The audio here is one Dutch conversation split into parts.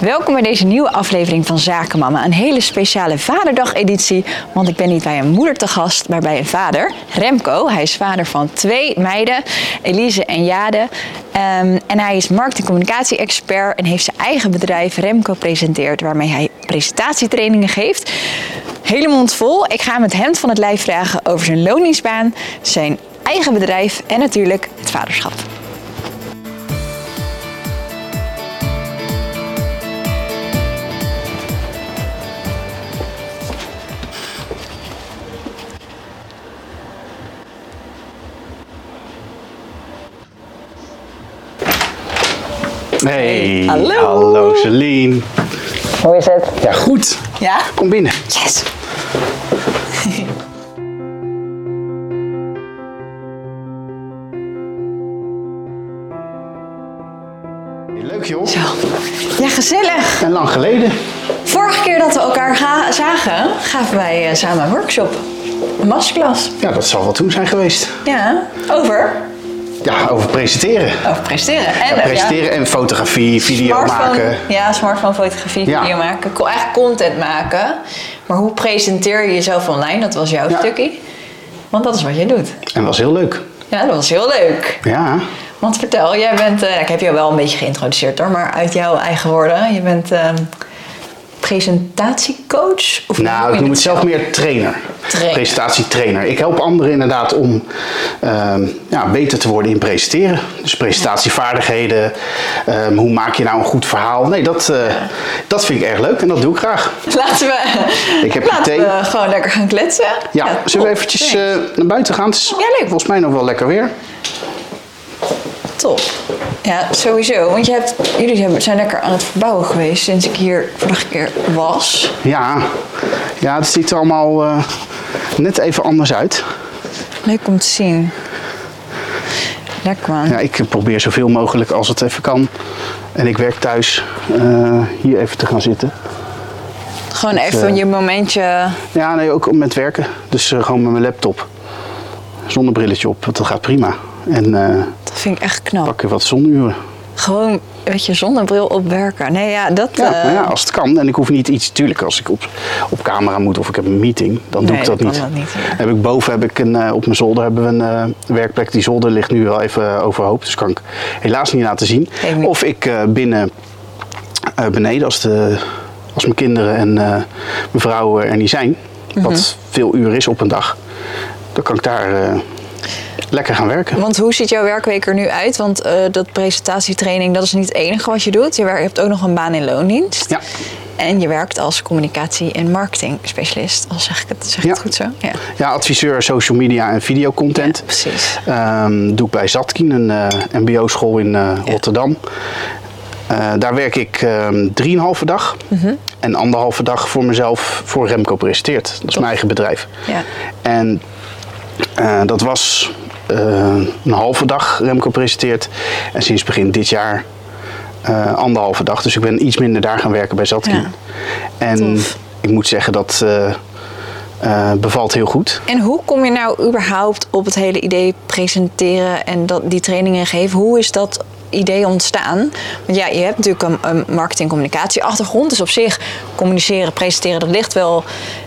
Welkom bij deze nieuwe aflevering van Zakenmama. Een hele speciale Vaderdag-editie, want ik ben niet bij een moeder te gast, maar bij een vader, Remco. Hij is vader van twee meiden, Elise en Jade. Ehm, en hij is markt- en communicatie-expert en heeft zijn eigen bedrijf Remco Presenteert, waarmee hij presentatietrainingen geeft. Hele mond vol. Ik ga hem het hemd van het lijf vragen over zijn loningsbaan, zijn eigen bedrijf en natuurlijk het vaderschap. Hey, Hallo. hallo Celine. Hoe is het? Ja, goed. Ja? Kom binnen. Yes! Leuk joh. Zo. Ja, gezellig. En lang geleden. Vorige keer dat we elkaar ga- zagen, gaven wij eh, samen een workshop. Een masterclass. Ja, dat zal wel toen zijn geweest. Ja, over? Ja, over presenteren. Over presenteren. En, Ja, presenteren en fotografie, video smartphone, maken. Ja, smartphone, fotografie, Ja. video maken. Eigenlijk content maken. Maar hoe presenteer je jezelf online? Dat was jouw stukje. Want dat is wat je doet. En was heel leuk. Ja, dat was heel leuk. Ja. Want vertel, jij bent, eh, ik heb jou wel een beetje geïntroduceerd hoor, maar uit jouw eigen woorden. Je bent eh, presentatiecoach? Of Nou, ik noem het zelf meer trainer. Trainer. Presentatietrainer. Ik help anderen inderdaad om ehm, ja, beter te worden in presenteren. Dus presentatievaardigheden. ehm, hoe maak je nou een goed verhaal? Nee, dat, eh, dat vind ik erg leuk en dat doe ik graag. Laten we, Ik heb laten we gewoon lekker gaan kletsen. Ja, zullen we eventjes eh, naar buiten gaan? Het is Ja, leuk. volgens mij nog wel lekker weer. Top. Ja, sowieso. Want je hebt, jullie zijn lekker aan het verbouwen geweest sinds ik hier vorige keer was. Ja, ja het ziet er allemaal eh, net even anders uit. Leuk om te zien. Lekker man. Ja, ik probeer zoveel mogelijk als het even kan. En ik werk thuis eh, hier even te gaan zitten. Gewoon even eh, je momentje. Ja, nee, ook met werken. Dus gewoon met mijn laptop. Zonder brilletje op, want dat gaat prima. En eh Dat vind ik echt knap. pak er wat zonuren. Gewoon, weet je, zonder bril op werken. Nee, ja, dat... Ja, eh, maar ja, als het kan. En ik hoef niet iets, natuurlijk als ik op, op camera moet of ik heb een meeting, dan doe ik dat niet. kan dat niet, ja. Heb ik boven heb ik een, eh, op mijn zolder hebben we een werkplek. Die zolder ligt nu wel even overhoop, dus kan ik helaas niet laten zien. Of ik binnen beneden, als, de, als mijn kinderen en mijn vrouw er niet zijn, Mhm. wat veel uur is op een dag, dan kan ik daar lekker gaan werken. Want hoe ziet jouw werkweek er nu uit? Want eh, dat presentatietraining, dat is niet het enige wat je doet. Je, hebt ook nog een baan in loondienst. Ja. En je werkt als communicatie- en marketing specialist. Als zeg ik het, zeg ik het goed zo? Ja. Ja, adviseur social media en videocontent. Ja, precies. Ehm, doe ik bij Zatkin, een eh, mbo-school in eh, Rotterdam. Daar werk ik ehm drieënhalve dag. Mhm. En anderhalve dag voor mezelf voor Remco Presenteert. Dat is mijn eigen bedrijf. Ja. En dat was een halve dag Remco Presenteert. En sinds begin dit jaar eh, anderhalve dag. Dus ik ben iets minder daar gaan werken bij Zatkin. Ja. En Tof. ik moet zeggen dat eh, eh, bevalt heel goed. En hoe kom je nou überhaupt op het hele idee presenteren en dat, die trainingen geven? Hoe is dat idee ontstaan? Want ja, je hebt natuurlijk een, een marketing-communicatie achtergrond. Dus op zich communiceren, presenteren, dat ligt wel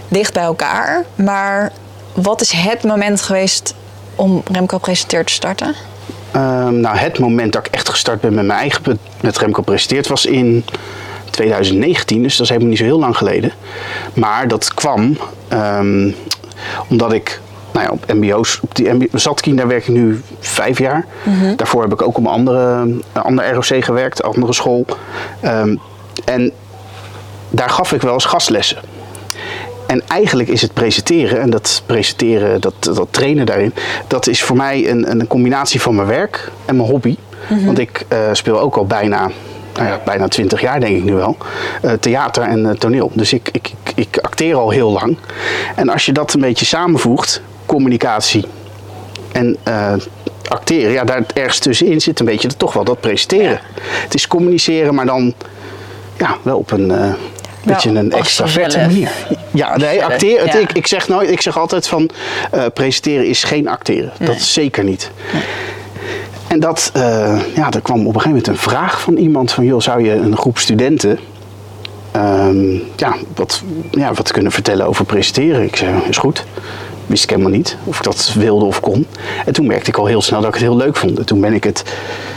dicht bij elkaar. Maar wat is het moment geweest om Remco Presenteert te starten? Ehm, nou, het moment dat ik echt gestart ben met mijn eigen met Remco Presenteert was in 2019, dus dat is helemaal niet zo heel lang geleden. Maar dat kwam ehm, omdat ik nou ja, op MBO's, op die MBO, Zatkin, daar werk ik nu vijf jaar. Daarvoor heb ik ook op een andere, een ander ROC gewerkt, een andere school. Ehm, en daar gaf ik wel eens gastlessen. En eigenlijk is het presenteren en dat presenteren, dat, dat trainen daarin, dat is voor mij een, een combinatie van mijn werk en mijn hobby. Want ik eh, speel ook al bijna, nou ja, bijna 20 jaar denk ik nu wel, eh, theater en eh, toneel. Dus ik, ik, ik, ik acteer al heel lang. En als je dat een beetje samenvoegt, communicatie en acteren, ja, daar ergens tussenin zit een beetje toch wel dat presenteren. Het is communiceren, maar dan ja, wel op een beetje een als extraverte jezelf. manier. Ja, nee, acteren. het- ik, ik, zeg nooit, ik zeg altijd van eh, presenteren is geen acteren. Dat is zeker niet. En dat, eh, ja, er kwam op een gegeven moment een vraag van iemand van, joh, zou je een groep studenten ehm, ja, wat, ja, wat kunnen vertellen over presenteren. Ik zei, is goed. Wist ik helemaal niet of ik dat wilde of kon. En toen merkte ik al heel snel dat ik het heel leuk vond. En toen ben ik het,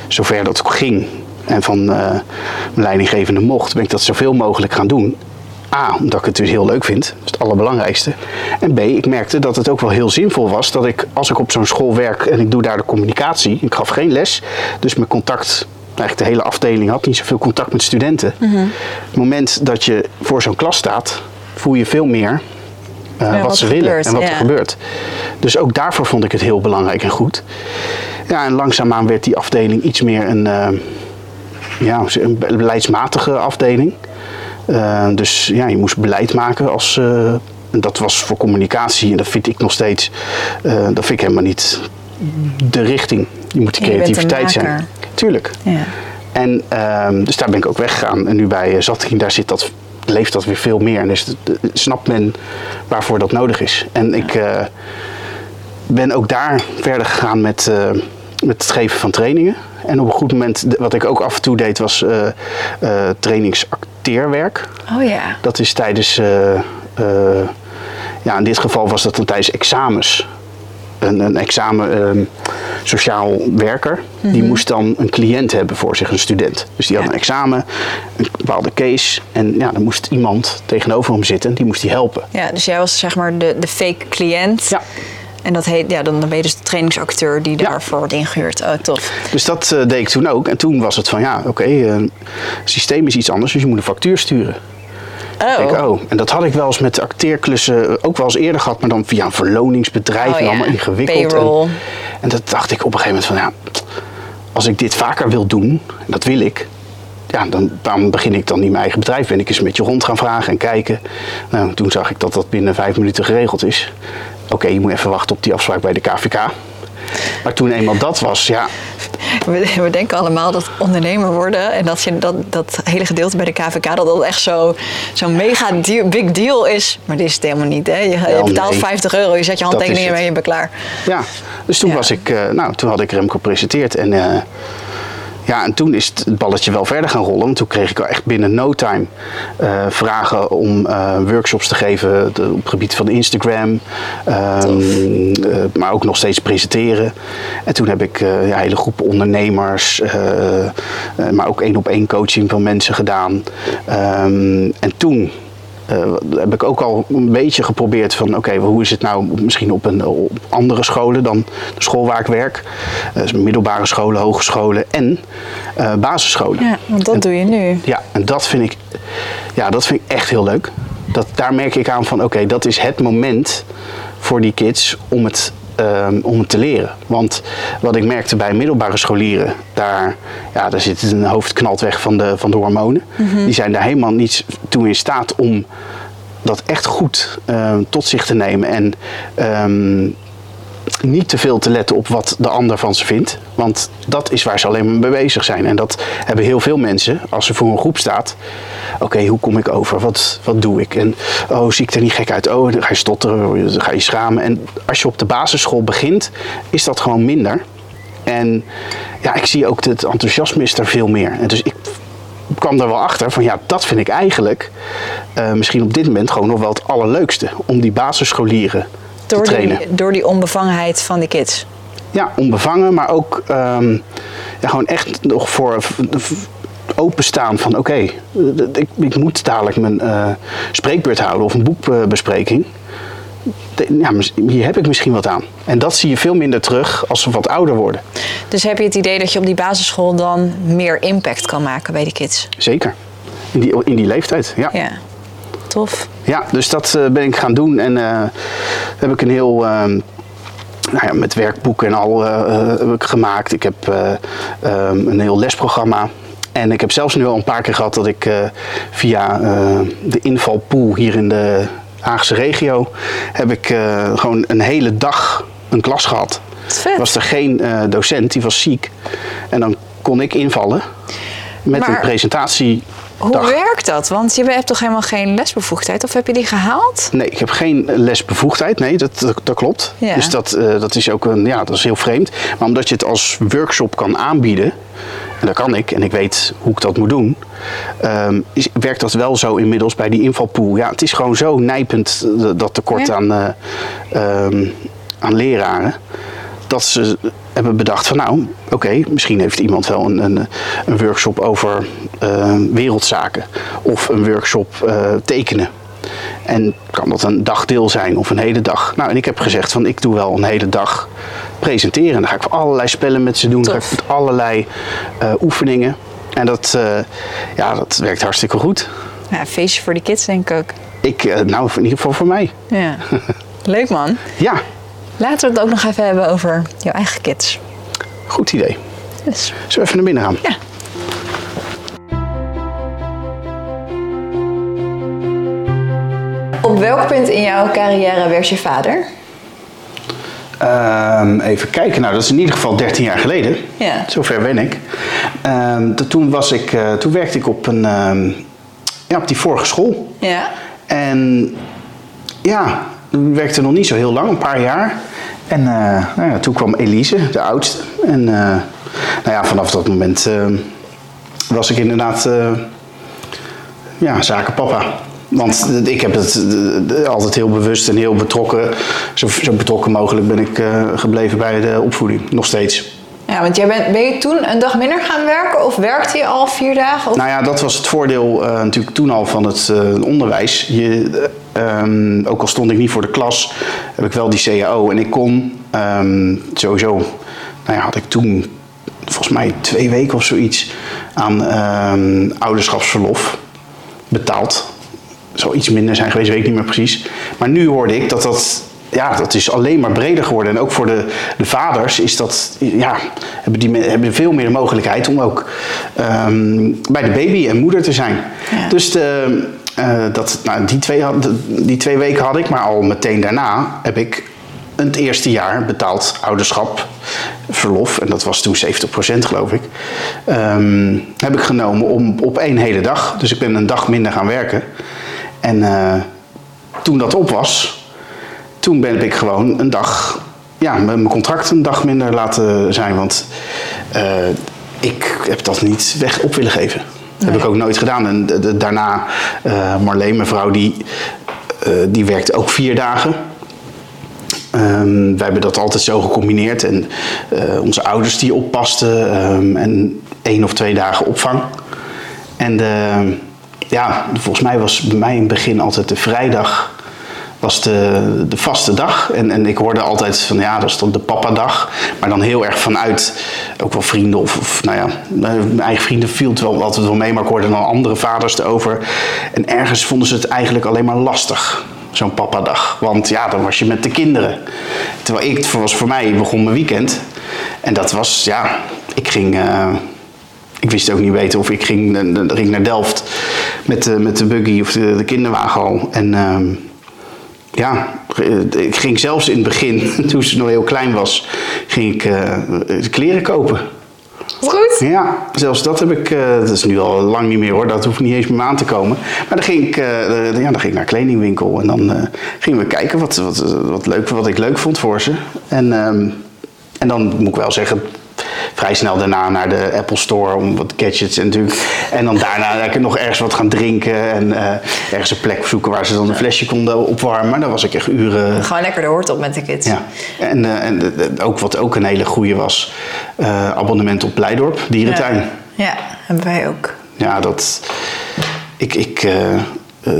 zover dat ging en van uh, mijn leidinggevende mocht, ben ik dat zoveel mogelijk gaan doen. A, omdat ik het dus heel leuk vind, dat is het allerbelangrijkste. En B, ik merkte dat het ook wel heel zinvol was dat ik, als ik op zo'n school werk en ik doe daar de communicatie, ik gaf geen les, dus mijn contact, eigenlijk de hele afdeling had niet zoveel contact met studenten. Mm -hmm. Het moment dat je voor zo'n klas staat, voel je veel meer uh, ja, wat, wat, ze willen en wat ja. er gebeurt. Dus ook daarvoor vond ik het heel belangrijk en goed. Ja, en langzaamaan werd die afdeling iets meer een, uh, ja, een beleidsmatige afdeling. Uh, dus ja, je moest beleid maken als. Uh, dat was voor communicatie en dat vind ik nog steeds. Uh, dat vind ik helemaal niet de richting. Je moet die creativiteit zijn. Tuurlijk. Ja. En ehm, dus daar ben ik ook weggegaan. En nu bij Zatkin, daar zit dat, leeft dat weer veel meer. En dus snapt men waarvoor dat nodig is. En ik ben ook daar verder gegaan met, met het geven van trainingen. En op een goed moment, wat ik ook af en toe deed, was uh, uh, trainingsacteerwerk. Oh ja. Dat is tijdens, uh, ja, in dit geval was dat dan tijdens examens. Een, een examen ehm, sociaal werker, mm -hmm. die moest dan een cliënt hebben voor zich, een student. Dus die had ja. een examen, een bepaalde case. En ja, dan moest iemand tegenover hem zitten, die moest hij helpen. Ja, dus jij was zeg maar de, de fake cliënt. Ja. En dat heet, ja, dan ben je dus de trainingsacteur die daarvoor ja. wordt ingehuurd. Oh, tof. Dus dat uh, deed ik toen ook. En toen was het van, ja, oké, okay, uh, het systeem is iets anders, dus je moet een factuur sturen. Oh. Ik, oh. En dat had ik wel eens met acteerklussen ook wel eens eerder gehad, maar dan via een verloningsbedrijf oh, en ja. allemaal ingewikkeld. En, en dat dacht ik op een gegeven moment van, ja, als ik dit vaker wil doen, en dat wil ik, ja, dan, waarom begin ik dan niet mijn eigen bedrijf? Ben ik eens een beetje rond gaan vragen en kijken. Nou, toen zag ik dat dat binnen vijf minuten geregeld is. Oké, okay, je moet even wachten op die afspraak bij de KVK. Maar toen eenmaal dat was, ja. We, we, denken allemaal dat ondernemer worden en dat je dat, dat hele gedeelte bij de KVK, dat dat echt zo'n zo mega deal, big deal is. Maar dit is het helemaal niet. Hè? Je, je betaalt nee. 50 euro, je zet je handtekeningen en je bent klaar. Ja, dus toen ja. was ik, uh, nou, toen had ik Remco gepresenteerd en. Uh, ja, en toen is het balletje wel verder gaan rollen. Want toen kreeg ik al echt binnen no time uh, vragen om uh, workshops te geven de, op het gebied van Instagram. Um, uh, maar ook nog steeds presenteren. En toen heb ik ja, een hele groep ondernemers, maar ook één op één coaching van mensen gedaan. Um, en toen uh, heb ik ook al een beetje geprobeerd van oké, okay, hoe is het nou misschien op, een, op andere scholen dan de school waar ik werk. Uh, dus middelbare scholen, hogescholen en uh, basisscholen. Ja, want dat en, doe je nu. Ja, en dat vind ik, ja, dat vind ik echt heel leuk. Dat, daar merk ik aan van oké, okay, dat is het moment voor die kids om het Um, om het te leren. Want wat ik merkte bij middelbare scholieren, daar, ja, daar zit een hoofd knalt weg van de, van de hormonen. Mm -hmm. Die zijn daar helemaal niet toe in staat om dat echt goed uh, tot zich te nemen. En um, niet te veel te letten op wat de ander van ze vindt. Want dat is waar ze alleen maar mee bezig zijn. En dat hebben heel veel mensen als ze voor een groep staat. Oké, hoe kom ik over? Wat, wat doe ik? En oh, zie ik er niet gek uit? Oh, dan ga je stotteren, dan ga je schamen. En als je op de basisschool begint, is dat gewoon minder. En ja, ik zie ook het enthousiasme is er veel meer. En dus ik kwam er wel achter van ja, dat vind ik eigenlijk uh, misschien op dit moment gewoon nog wel het allerleukste. Om die basisscholieren door trainen. Die, door die onbevangenheid van die kids. Ja, onbevangen, maar ook um, ja, gewoon echt nog voor openstaan van oké, okay, ik, ik, moet dadelijk mijn uh, spreekbeurt houden of een boekbespreking. Ja, hier heb ik misschien wat aan. En dat zie je veel minder terug als ze wat ouder worden. Dus heb je het idee dat je op die basisschool dan meer impact kan maken bij de kids? Zeker. In die, in die leeftijd, ja. ja. Tof. Ja, dus dat uh, ben ik gaan doen. En uh, heb ik een heel... Uh, nou ja, met werkboeken en al heb ik gemaakt. Ik heb een heel lesprogramma. En ik heb zelfs nu al een paar keer gehad dat ik via de invalpool hier in de Haagse regio heb ik gewoon een hele dag een klas gehad. Vet. Was er geen docent, die was ziek. En dan kon ik invallen met Maar- een presentatie Hoe dag. werkt dat? Want je hebt toch helemaal geen lesbevoegdheid? Of heb je die gehaald? Nee, ik heb geen lesbevoegdheid. Nee, dat, dat, dat klopt. Ja. Dus dat, eh, dat is ook een, ja, dat is heel vreemd. Maar omdat je het als workshop kan aanbieden, en dat kan ik, en ik weet hoe ik dat moet doen, ehm, is, werkt dat wel zo inmiddels bij die invalpool. Ja, het is gewoon zo nijpend eh, dat tekort Ja. aan, eh, ehm, aan leraren. Dat ze hebben bedacht van nou, oké, misschien heeft iemand wel een, een, een workshop over eh, wereldzaken. Of een workshop eh, tekenen. En kan dat een dagdeel zijn of een hele dag? Nou, en ik heb gezegd van ik doe wel een hele dag presenteren. Dan ga ik allerlei spellen met ze doen. Dan ga ik met allerlei eh, oefeningen. En dat, ja, dat werkt hartstikke goed. Ja, een feestje voor de kids denk ik ook. Ik, nou, in ieder geval voor mij. Ja. Leuk man. Ja, Laten we het ook nog even hebben over jouw eigen kids. goed idee. Dus, Zullen we even naar binnen gaan? ja. Op welk punt in jouw carrière werd je vader? Ehm, even kijken. Nou, dat is in ieder geval 13 jaar geleden. Ja. Zover ben ik. Ehm, toen, was ik eh, toen werkte ik op, een, ehm, ja, op die vorige school. Ja. En ja, werkte nog niet zo heel lang, een paar jaar. En eh, nou ja, toen kwam Elise, de oudste. En eh, nou ja, vanaf dat moment eh, was ik inderdaad ja, zakenpapa. Want ik heb het altijd heel bewust en heel betrokken, zo, zo betrokken mogelijk ben ik gebleven bij de opvoeding. Nog steeds. Ja, want jij bent, ben je toen een dag minder gaan werken of werkte je al vier dagen? Of? Nou ja, dat was het voordeel natuurlijk toen al van het onderwijs. Je, eh, ehm, ook al stond ik niet voor de klas, heb ik wel die CAO. En ik kon ehm, sowieso, nou ja, had ik toen volgens mij twee weken of zoiets aan ehm, ouderschapsverlof betaald. Zou iets minder zijn geweest, weet ik niet meer precies. Maar nu hoorde ik dat dat ja, dat is alleen maar breder geworden. En ook voor de, de vaders is dat, ja, hebben die hebben veel meer de mogelijkheid om ook bij de baby en moeder te zijn. Ja. Dus de, eh, dat, nou, die, twee, die twee weken had ik, maar al meteen daarna heb ik het eerste jaar betaald ouderschap, verlof, en dat was toen 70% geloof ik, ehm, heb ik genomen om, op één hele dag. Dus ik ben een dag minder gaan werken. En eh, toen dat op was, toen ben ik gewoon een dag, ja, mijn contract een dag minder laten zijn. Want eh, ik heb dat niet weg op willen geven. Dat heb ik ook nooit gedaan. En daarna, eh Marleen, mijn vrouw, die, eh, die werkte ook vier dagen. Ehm, wij hebben dat altijd zo gecombineerd. En eh, onze ouders die oppasten. ehm, en één of twee dagen opvang. En de, ja, volgens mij was bij mij in het begin altijd de vrijdag was de, de vaste dag. En, en ik hoorde altijd van ja, dat is dan de papadag. Maar dan heel erg vanuit ook wel vrienden of, of nou ja, mijn eigen vrienden viel wel altijd wel mee. Maar ik hoorde dan andere vaders erover. En ergens vonden ze het eigenlijk alleen maar lastig. Zo'n papadag. Want ja, dan was je met de kinderen. Terwijl ik, was voor mij, begon mijn weekend. En dat was, ja, ik ging... eh, ik wist ook niet beter of ik ging, eh, ging naar Delft met de, met de buggy of de, de kinderwagen al. En ehm, ja, eh, ik ging zelfs in het begin, toen ze nog heel klein was, ging ik eh, kleren kopen. Goed. Ja, zelfs dat heb ik, eh, dat is nu al lang niet meer hoor, dat hoeft niet eens meer aan te komen. Maar dan ging ik, ja, dan ging ik naar een kledingwinkel en dan gingen we kijken wat, wat, wat, leuk, wat ik leuk vond voor ze. En, ehm, en dan moet ik wel zeggen, vrij snel daarna naar de Apple Store om wat gadgets en natuurlijk. En dan daarna nog ergens wat gaan drinken en eh, ergens een plek zoeken waar ze dan een flesje konden opwarmen. Daar was ik echt uren. Gewoon lekker de hoort op met de kids. Ja, en, eh, en eh, ook wat ook een hele goede was, abonnement op Blijdorp, dierentuin. Ja. Ja, hebben wij ook. Ja, dat. Ik, ik,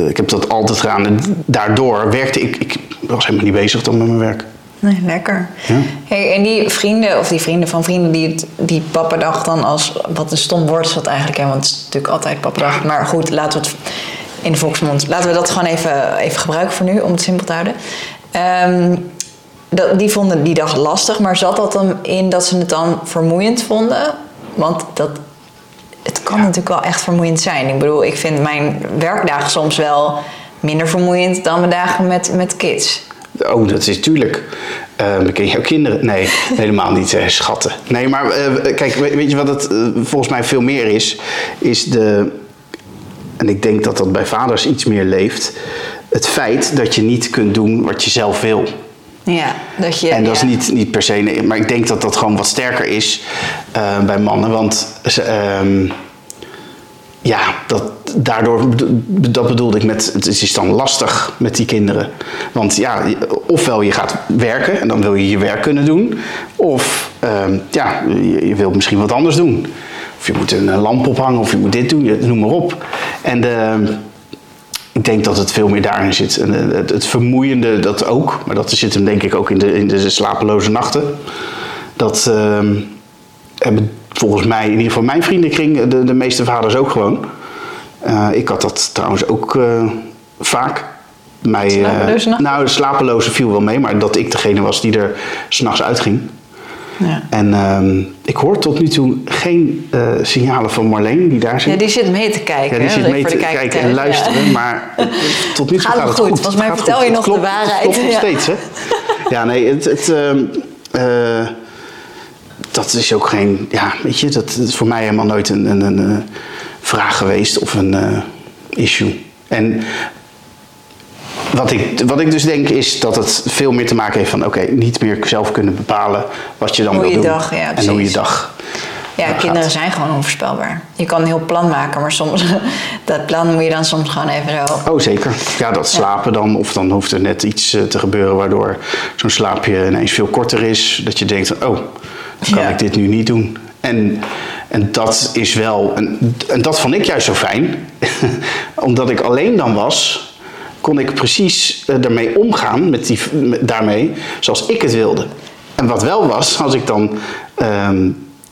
ik heb dat altijd gedaan. En daardoor werkte ik. Ik was helemaal niet bezig dan met mijn werk. Nee, lekker. Ja. Hey, en die vrienden, of die vrienden van vrienden die het, die pappadag dan als, wat een stom woord is dat eigenlijk, hè, want het is natuurlijk altijd pappadag. Maar goed, laten we het in de volksmond, laten we dat gewoon even, even gebruiken voor nu, om het simpel te houden. Ehm, dat, die vonden die dag lastig, maar zat dat dan in dat ze het dan vermoeiend vonden? Want dat, het kan natuurlijk wel echt vermoeiend zijn. Ik bedoel, ik vind mijn werkdagen soms wel minder vermoeiend dan mijn dagen met, met kids. Oh, dat is tuurlijk. Eh, ken je jouw kinderen? Nee, helemaal niet, eh, schatten. Nee, maar eh, kijk, weet, weet je wat het eh, volgens mij veel meer is? Is de. en ik denk dat dat bij vaders iets meer leeft, het feit dat je niet kunt doen wat je zelf wil. Ja, dat je, En dat ja. is niet, niet per se, maar ik denk dat dat gewoon wat sterker is bij mannen. Want ze, ehm, ja, dat, daardoor, dat bedoelde ik met, het is dan lastig met die kinderen. Want ja, ofwel je gaat werken en dan wil je je werk kunnen doen. Of ehm, ja, je, je wilt misschien wat anders doen. Of je moet een lamp ophangen of je moet dit doen, noem maar op. En ehm, ik denk dat het veel meer daarin zit. En eh, het, het vermoeiende, dat ook. Maar dat zit hem denk ik ook in de, in de slapeloze nachten. Dat ehm, volgens mij, in ieder geval mijn vriendenkring, de, de meeste vaders ook gewoon. Eh, ik had dat trouwens ook eh, vaak. Mij, eh, Slapeloze nou, de slapeloze viel wel mee, maar dat ik degene was die er s'nachts uitging. Ja. En ehm, ik hoor tot nu toe geen eh, signalen van Marleen die daar zit. Ja, die zit mee te kijken. Ja, die zit mee te kijken en luisteren, ja. maar tot nu toe Gaat gaat, het goed? goed. Volgens mij vertel je nog de waarheid. Het klopt nog steeds, hè? Ja, nee, het, het, ehm, eh, dat is ook geen, ja, weet je, dat, is voor mij helemaal nooit een, een, een, eh, vraag geweest of een eh, issue. En wat ik, wat ik dus denk is dat het veel meer te maken heeft van, oké, niet meer zelf kunnen bepalen wat je dan Hoe wil je doen. dag, ja, en hoe je dag Ja, gaat. kinderen zijn gewoon onvoorspelbaar. Je kan een heel plan maken, maar soms dat plan moet je dan soms gewoon even zo. Oh, zeker. Ja, dat slapen dan. Of dan hoeft er net iets eh, te gebeuren waardoor zo'n slaapje ineens veel korter is. Dat je denkt, oh, kan Ja. ik dit nu niet doen. En, en dat is wel... En, en dat vond ik juist zo fijn. Omdat ik alleen dan was, kon ik precies eh, daarmee omgaan, met die, met- daarmee, zoals ik het wilde. En wat wel was, als ik dan... ehm,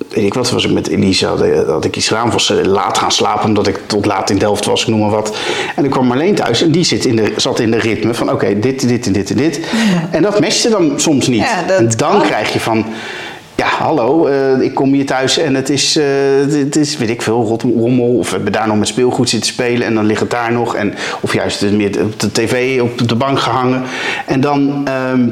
weet ik wat, was ik met Elise, had, eh, had ik iets gedaan, was ze laat gaan slapen omdat ik tot laat in Delft was, ik noem maar wat. En dan kwam Marleen thuis en die zit in de, zat in de ritme van oké, dit, dit en dit en dit. En dat matchte dan soms niet. Ja, en dan kan. krijg je van, ja hallo, eh, ik kom hier thuis en het is, eh, het is weet ik veel, rommel. Of we hebben daar nog met speelgoed zitten spelen en dan ligt het daar nog. En, of juist meer op de tv op de bank gehangen. En dan... ehm,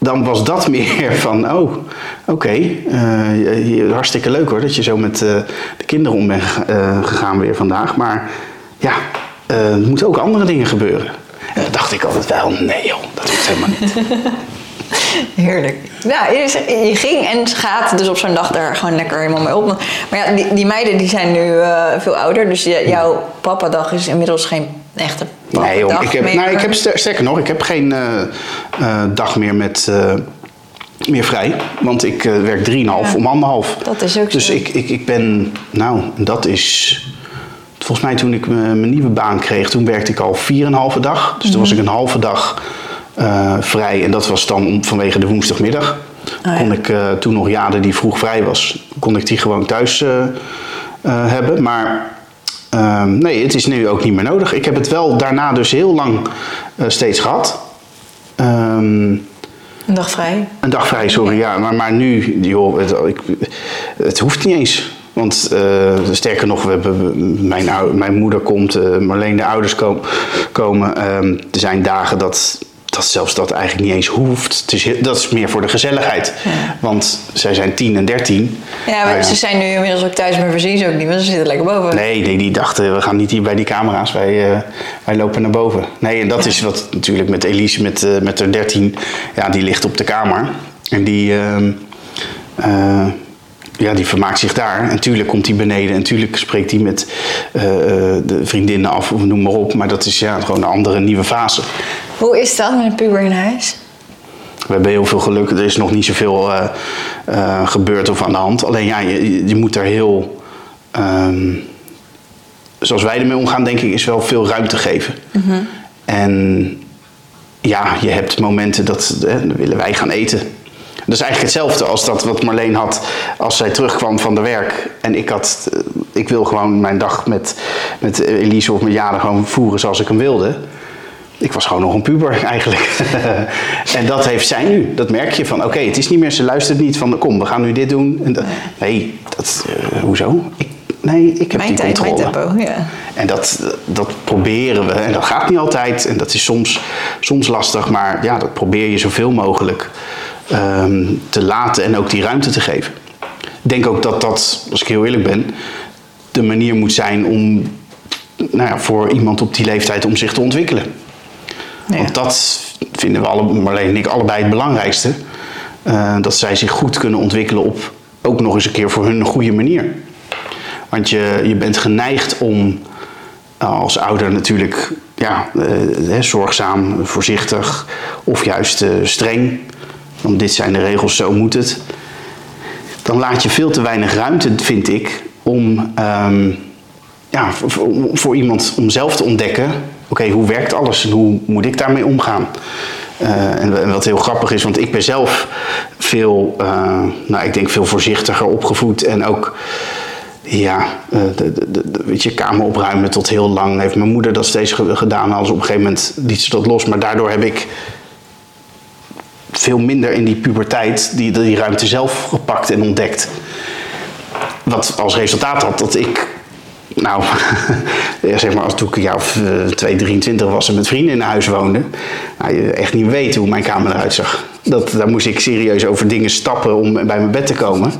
dan was dat meer van, oh, oké, eh, hartstikke leuk hoor dat je zo met de kinderen om bent gega- gegaan weer vandaag. Maar ja, er moeten ook andere dingen gebeuren. En dan dacht ik altijd wel, nee joh, dat hoeft helemaal niet. Heerlijk. Ja, je ging en gaat dus op zo'n dag daar gewoon lekker helemaal mee op. Maar ja, die, die meiden die zijn nu eh, veel ouder. Dus je- jouw papadag is inmiddels geen echte papadag Nee joh, ik heb, meer. nou, ik heb ster- sterker nog, ik heb geen eh, eh, dag meer met... eh, meer vrij, want ik eh, werk 3,5 Ja. om anderhalf. Dat is ook Dus zo. ik, ik, ik ben, nou, dat is. Volgens mij toen ik mijn nieuwe baan kreeg, toen werkte ik al 4,5 dag. Dus toen was Mhm. ik een halve dag eh, vrij. En dat was dan om, vanwege de woensdagmiddag. Oh, ja. Kon ik eh, toen nog Jade die vroeg vrij was, kon ik die gewoon thuis eh, hebben. Maar ehm, nee, het is nu ook niet meer nodig. Ik heb het wel daarna dus heel lang steeds gehad. Ehm, Een dag vrij. een dag vrij, sorry. Ja, maar, maar nu, joh, het, ik, het hoeft niet eens. Want sterker nog, we hebben, mijn, mijn moeder komt, eh, Marleen de ouders kom- komen. Ehm, er zijn dagen dat, dat zelfs dat eigenlijk niet eens hoeft. Het is, heel- dat is meer voor de gezelligheid. Want zij zijn 10 en 13. Ja, maar Nou ze zijn nu inmiddels ook thuis, maar voorzien ze ook niet, want ze zitten lekker boven. Nee, nee, die dachten, we gaan niet hier bij die camera's, wij, eh, wij lopen naar boven. Nee, en dat is wat natuurlijk met Elise, met, eh, met haar 13, ja, die ligt op de kamer. En die, ehm, eh, ja, die vermaakt zich daar. En natuurlijk komt hij beneden en natuurlijk spreekt hij met eh, eh, de vriendinnen af, of noem maar op. Maar dat is ja, gewoon een andere nieuwe fase. Hoe is dat met een puber in huis? We hebben heel veel geluk. Er is nog niet zoveel eh, gebeurd of aan de hand. Alleen ja, je, je moet er heel... ehm, zoals wij ermee omgaan, denk ik, is wel veel ruimte geven. En ja, je hebt momenten dat hè, willen wij gaan eten. Dat is eigenlijk hetzelfde als dat wat Marleen had als zij terugkwam van de werk. En ik had, eh, ik wil gewoon mijn dag met, met Elise of met Jade gewoon voeren zoals ik hem wilde. Ik was gewoon nog een puber eigenlijk. en dat heeft zij nu. Dat merk je van, oké, het is niet meer, ze luistert niet van, kom, we gaan nu dit doen. En dat, nee, dat, eh, hoezo? Ik, nee, ik heb Mijn die tijd, mijn tempo, ja. En dat, dat proberen we. En dat gaat niet altijd. En dat is soms, soms lastig. Maar ja, dat probeer je zoveel mogelijk ehm, te laten en ook die ruimte te geven. Ik denk ook dat dat, als ik heel eerlijk ben, de manier moet zijn om nou ja, voor iemand op die leeftijd om zich te ontwikkelen. Ja. Want dat vinden we alle, Marleen en ik allebei het belangrijkste. Eh, dat zij zich goed kunnen ontwikkelen op ook nog eens een keer voor hun een goede manier. Want je, je bent geneigd om eh, als ouder natuurlijk ja, eh, zorgzaam, voorzichtig of juist eh, streng. Want dit zijn de regels, zo moet het. Dan laat je veel te weinig ruimte, vind ik, om ehm, ja, voor, voor- iemand om zelf te ontdekken: oké, hoe werkt alles en hoe moet ik daarmee omgaan? Eh, en, wat heel grappig is, want ik ben zelf veel, eh, nou, ik denk veel voorzichtiger opgevoed en ook, ja, eh, de, weet je, kamer opruimen tot heel lang heeft mijn moeder dat steeds ge- gedaan. Alles op een gegeven moment liet ze dat los, maar daardoor heb ik veel minder in die puberteit die, die ruimte zelf gepakt en ontdekt. Wat als resultaat had dat ik, nou, zeg maar als toen ik een jaar of eh, 2, 23 was en met vrienden in huis woonde, nou, je echt niet weten hoe mijn kamer eruit zag. Dat, daar moest ik serieus over dingen stappen om bij mijn bed te komen.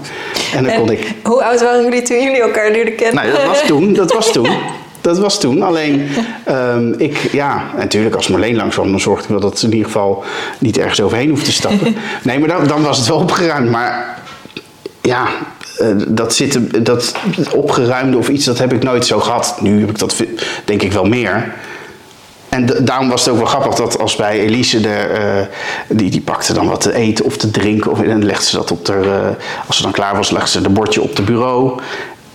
En dan kon ik. Hoe oud waren jullie toen jullie elkaar leerden kennen? Nou, dat was toen. Dat was toen. Dat was toen. Alleen, ehm, ik, ja, natuurlijk als Marleen langs kwam, dan zorgde ik wel dat ze in ieder geval niet ergens overheen hoefde te stappen. Nee, maar dan, dan was het wel opgeruimd. Maar ja, eh, dat, zit, dat opgeruimde of iets, dat heb ik nooit zo gehad. Nu heb ik dat denk ik wel meer. En daarom was het ook wel grappig dat als bij Elise, de, eh, die, die pakte dan wat te eten of te drinken. Of, en legde ze dat op de, eh, als ze dan klaar was, legde ze de bordje op de bureau.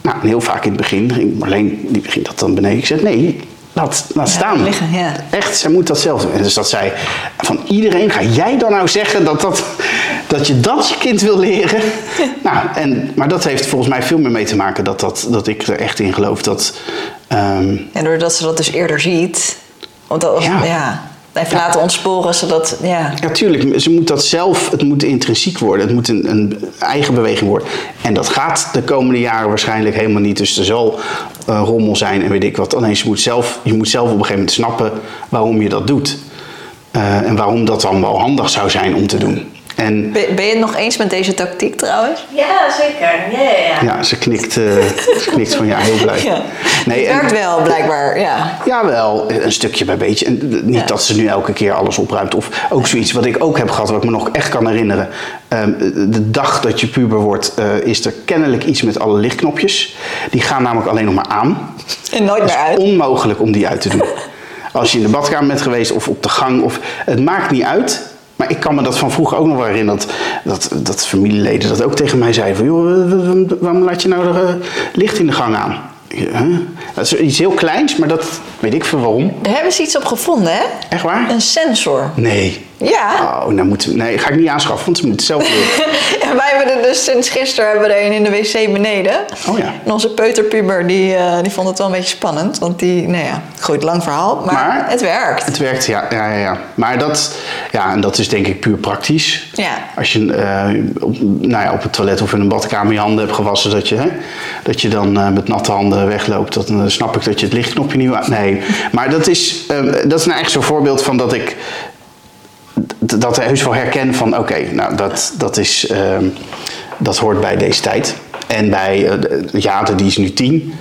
Nou, en heel vaak in het begin ging Marleen, die ging dat dan beneden. Ik zei, nee, laat, laat staan. liggen, ja. Echt, zij moet dat zelf doen. En dus dat zij van iedereen, ga jij dan nou zeggen dat, dat, dat je dat je kind wil leren? nou, en, maar dat heeft volgens mij veel meer mee te maken dat, dat, dat ik er echt in geloof dat... ehm, En doordat ze dat dus eerder ziet. Want dat Ja. ja. Even laten ontsporen, zodat, ja. Ja, tuurlijk. Ze moet dat zelf, het moet intrinsiek worden. Het moet een, een eigen beweging worden. En dat gaat de komende jaren waarschijnlijk helemaal niet. Dus er zal eh, rommel zijn en weet ik wat. Alleen je moet zelf, je moet zelf op een gegeven moment snappen waarom je dat doet. Eh, en waarom dat dan wel handig zou zijn om te doen. En Ben, ben je het nog eens met deze tactiek trouwens? Ja, zeker. Ja, ja, ja. ja, ze knikt, eh, ze knikt van ja, heel blij. Ja. Nee, het en- werkt wel, blijkbaar, ja. Jawel, een stukje bij beetje. En niet Ja. dat ze nu elke keer alles opruimt. Of ook zoiets wat ik ook heb gehad, wat ik me nog echt kan herinneren. Ehm, de dag dat je puber wordt, eh, is er kennelijk iets met alle lichtknopjes. Die gaan namelijk alleen nog maar aan. En nooit Het meer is uit. onmogelijk om die uit te doen. Als je in de badkamer bent geweest of op de gang. Of, het maakt niet uit. Maar ik kan me dat van vroeger ook nog wel herinneren. Dat, dat, familieleden dat ook tegen mij zeiden. Van, joh, wa- wa- wa- waarom laat je nou eh, licht in de gang aan? Dat is iets heel kleins, maar dat weet ik veel waarom. Daar hebben ze iets op gevonden, hè? Echt waar? Een sensor. Nee. Ja. Oh, nou moeten we, nee, ga ik niet aanschaffen, want ze moeten het zelf doen. En wij hebben er dus sinds gisteren hebben we er een in de wc beneden. Oh ja. En onze peuterpuber die, eh, die vond het wel een beetje spannend. Want die, nou ja, goed, lang verhaal. Maar, Maar- het werkt. Het werkt, ja, ja, ja, ja. Maar dat, ja, en dat is denk ik puur praktisch. Ja. Als je eh, op, nou ja, op het toilet of in een badkamer je handen hebt gewassen, dat je, hè, dat je dan eh, met natte handen wegloopt, dat, dan snap ik dat je het lichtknopje niet... wa- Maar dat is, eh, dat is nou echt zo'n voorbeeld van dat ik dat heus wel herken van oké, nou dat, dat is, ehm, dat hoort bij deze tijd. En bij eh, de- Jade, die is nu tien.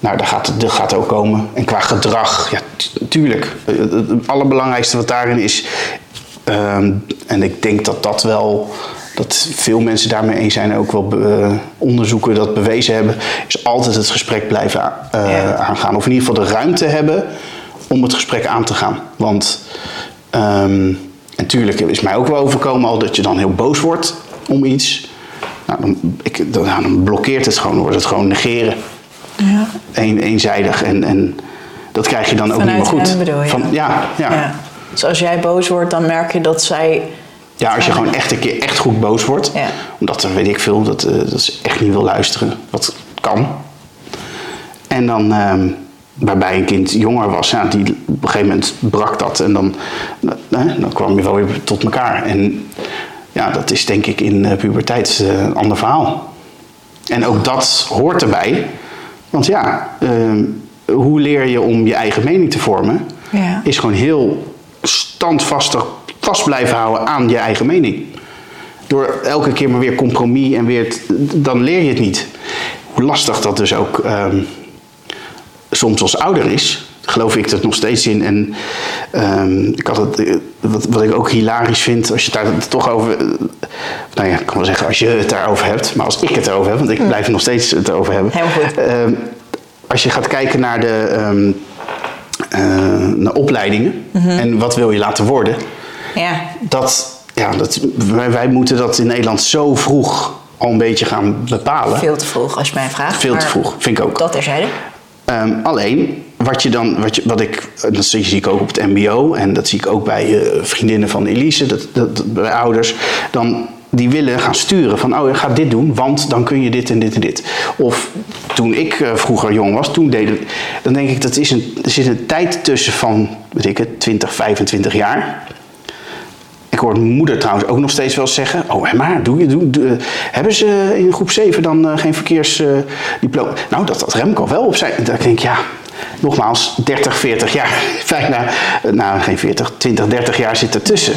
Nou, dat gaat, dat gaat ook komen. En qua gedrag, ja, tu- tuurlijk. Eh, Het allerbelangrijkste wat daarin is, ehm, en ik denk dat dat wel, dat veel mensen daarmee eens zijn, ook wel eh, onderzoeken dat bewezen hebben, is altijd het gesprek blijven eh, Ja. aangaan. Of in ieder geval de ruimte hebben om het gesprek aan te gaan. Want ehm natuurlijk is mij ook wel overkomen al dat je dan heel boos wordt om iets. Nou, dan, ik, dan, dan blokkeert het gewoon, wordt het gewoon negeren. Ja. Een, eenzijdig. En, en dat krijg je dan ook niet meer goed. hem bedoel je? Van, ja, ja. Ja. Dus als jij boos wordt, dan merk je dat zij... Ja, als je gewoon echt een keer echt goed boos wordt. Ja. Omdat er, weet ik veel, dat, eh, dat ze echt niet wil luisteren. Wat kan. En dan, ehm, waarbij een kind jonger was, ja, die, op een gegeven moment brak dat. En dan, dan kwam je wel weer tot elkaar. En ja, dat is denk ik in eh, puberteit eh, een ander verhaal. En ook dat hoort erbij. Want ja, ehm, hoe leer je om je eigen mening te vormen? Ja. Is gewoon heel standvastig vast blijven houden aan je eigen mening. Door elke keer maar weer compromis en weer... het- dan leer je het niet. Hoe lastig dat dus ook ehm, soms als ouder is, geloof ik er nog steeds in. En ehm, ik had het, eh, wat, wat ik ook hilarisch vind, als je het daar toch over. eh, Nou ja, ik kan wel zeggen als je het daarover hebt, maar als ik het erover heb, want ik blijf er nog steeds het over hebben. Helemaal goed. Ehm, als je gaat kijken naar de eh, naar opleidingen en wat wil je laten worden, Ja. dat, ja, dat, wij, wij moeten dat in Nederland zo vroeg al een beetje gaan bepalen. Veel te vroeg als je mij vraagt. Veel te vroeg, vind ik ook. Dat terzijde. Ehm, alleen, wat je dan, wat, je, wat ik, dat zie ik ook op het MBO en dat zie ik ook bij eh, vriendinnen van Elise, dat, dat, dat- bij ouders, dan die willen gaan sturen van, oh, je gaat dit doen, want dan kun je dit en dit en dit. Of toen ik eh, vroeger jong was, toen deden, dan denk ik dat is een, er zit een tijd tussen van, weet ik het, 20, 25 jaar. Ik hoor moeder trouwens ook nog steeds wel zeggen: Oh, maar doe je, doe, eh, hebben ze in groep 7 dan eh, geen verkeersdiploma? nou, dat had Remco wel op zijn. Dan denk ik, ja, nogmaals, 30, 40 jaar. Bijna, eh, nou, geen 40, 20, 30 jaar zit ertussen.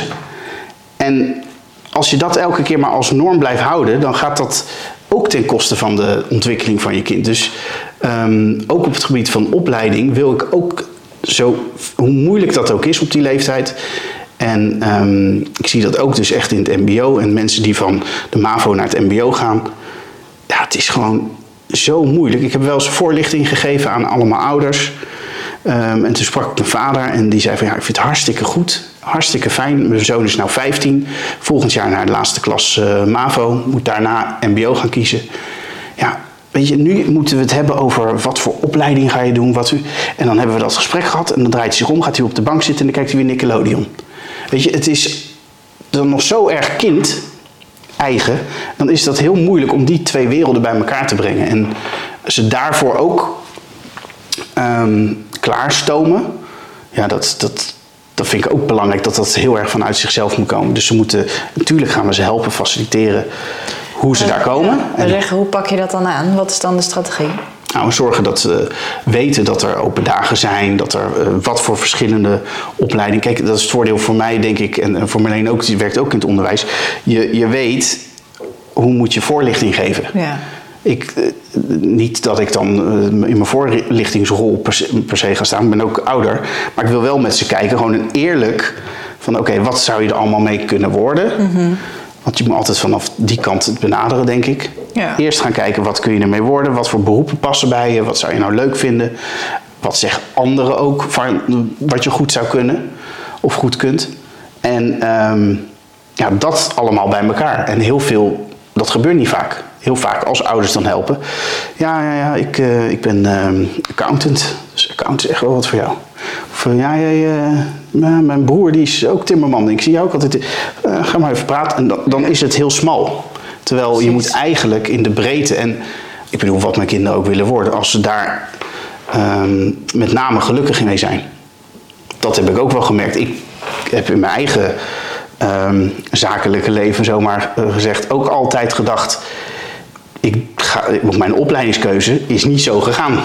En als je dat elke keer maar als norm blijft houden, dan gaat dat ook ten koste van de ontwikkeling van je kind. Dus ehm, ook op het gebied van opleiding wil ik ook zo, hoe moeilijk dat ook is op die leeftijd. En ehm, ik zie dat ook dus echt in het MBO en mensen die van de MAVO naar het MBO gaan. Ja, het is gewoon zo moeilijk. Ik heb wel eens voorlichting gegeven aan allemaal ouders. Ehm, en toen sprak ik mijn vader en die zei van ja, ik vind het hartstikke goed. Hartstikke fijn. Mijn zoon is nou 15. Volgend jaar naar de laatste klas eh, MAVO. Moet daarna MBO gaan kiezen. Ja, weet je, nu moeten we het hebben over wat voor opleiding ga je doen. Wat u, en dan hebben we dat gesprek gehad. En dan draait hij zich om, gaat hij op de bank zitten en dan kijkt hij weer Nickelodeon. Weet je, het is dan nog zo erg kind eigen, dan is dat heel moeilijk om die twee werelden bij elkaar te brengen. En ze daarvoor ook ehm, klaarstomen, ja, dat, dat, dat vind ik ook belangrijk dat dat heel erg vanuit zichzelf moet komen. Dus ze moeten, natuurlijk gaan we ze helpen, faciliteren hoe ze daar komen. En- zeggen, hoe pak je dat dan aan? Wat is dan de strategie? Nou, zorgen dat ze weten dat er open dagen zijn, dat er eh, wat voor verschillende opleidingen. Kijk, dat is het voordeel voor mij, denk ik, en, en voor Marleen ook, die werkt ook in het onderwijs. Je, je weet hoe moet je voorlichting geven. Ja. Ik, eh, niet dat ik dan eh, in mijn voorlichtingsrol per se, per se ga staan, ik ben ook ouder. Maar ik wil wel met ze kijken, gewoon een eerlijk van oké, wat zou je er allemaal mee kunnen worden? Want je moet altijd vanaf die kant het benaderen, denk ik. Ja. Eerst gaan kijken, wat kun je ermee worden? Wat voor beroepen passen bij je? Wat zou je nou leuk vinden? Wat zeggen anderen ook van wat je goed zou kunnen of goed kunt? En ehm, ja, dat allemaal bij elkaar. En heel veel, dat gebeurt niet vaak. Heel vaak als ouders dan helpen. Ja, ja, ja, ik, eh, ik ben ehm, accountant. Dus accountant is echt wel wat voor jou. Of eh, ja, ja, ja, ja, mijn broer die is ook timmerman. Ik zie jou ook altijd. eh, ga maar even praten. En dan, dan is het heel smal. Terwijl je moet eigenlijk in de breedte. En ik bedoel, wat mijn kinderen ook willen worden. Als ze daar ehm, met name gelukkig mee zijn dat heb ik ook wel gemerkt. Ik heb in mijn eigen ehm, zakelijke leven, zomaar eh, gezegd, ook altijd gedacht. Ik ga, mijn opleidingskeuze is niet zo gegaan.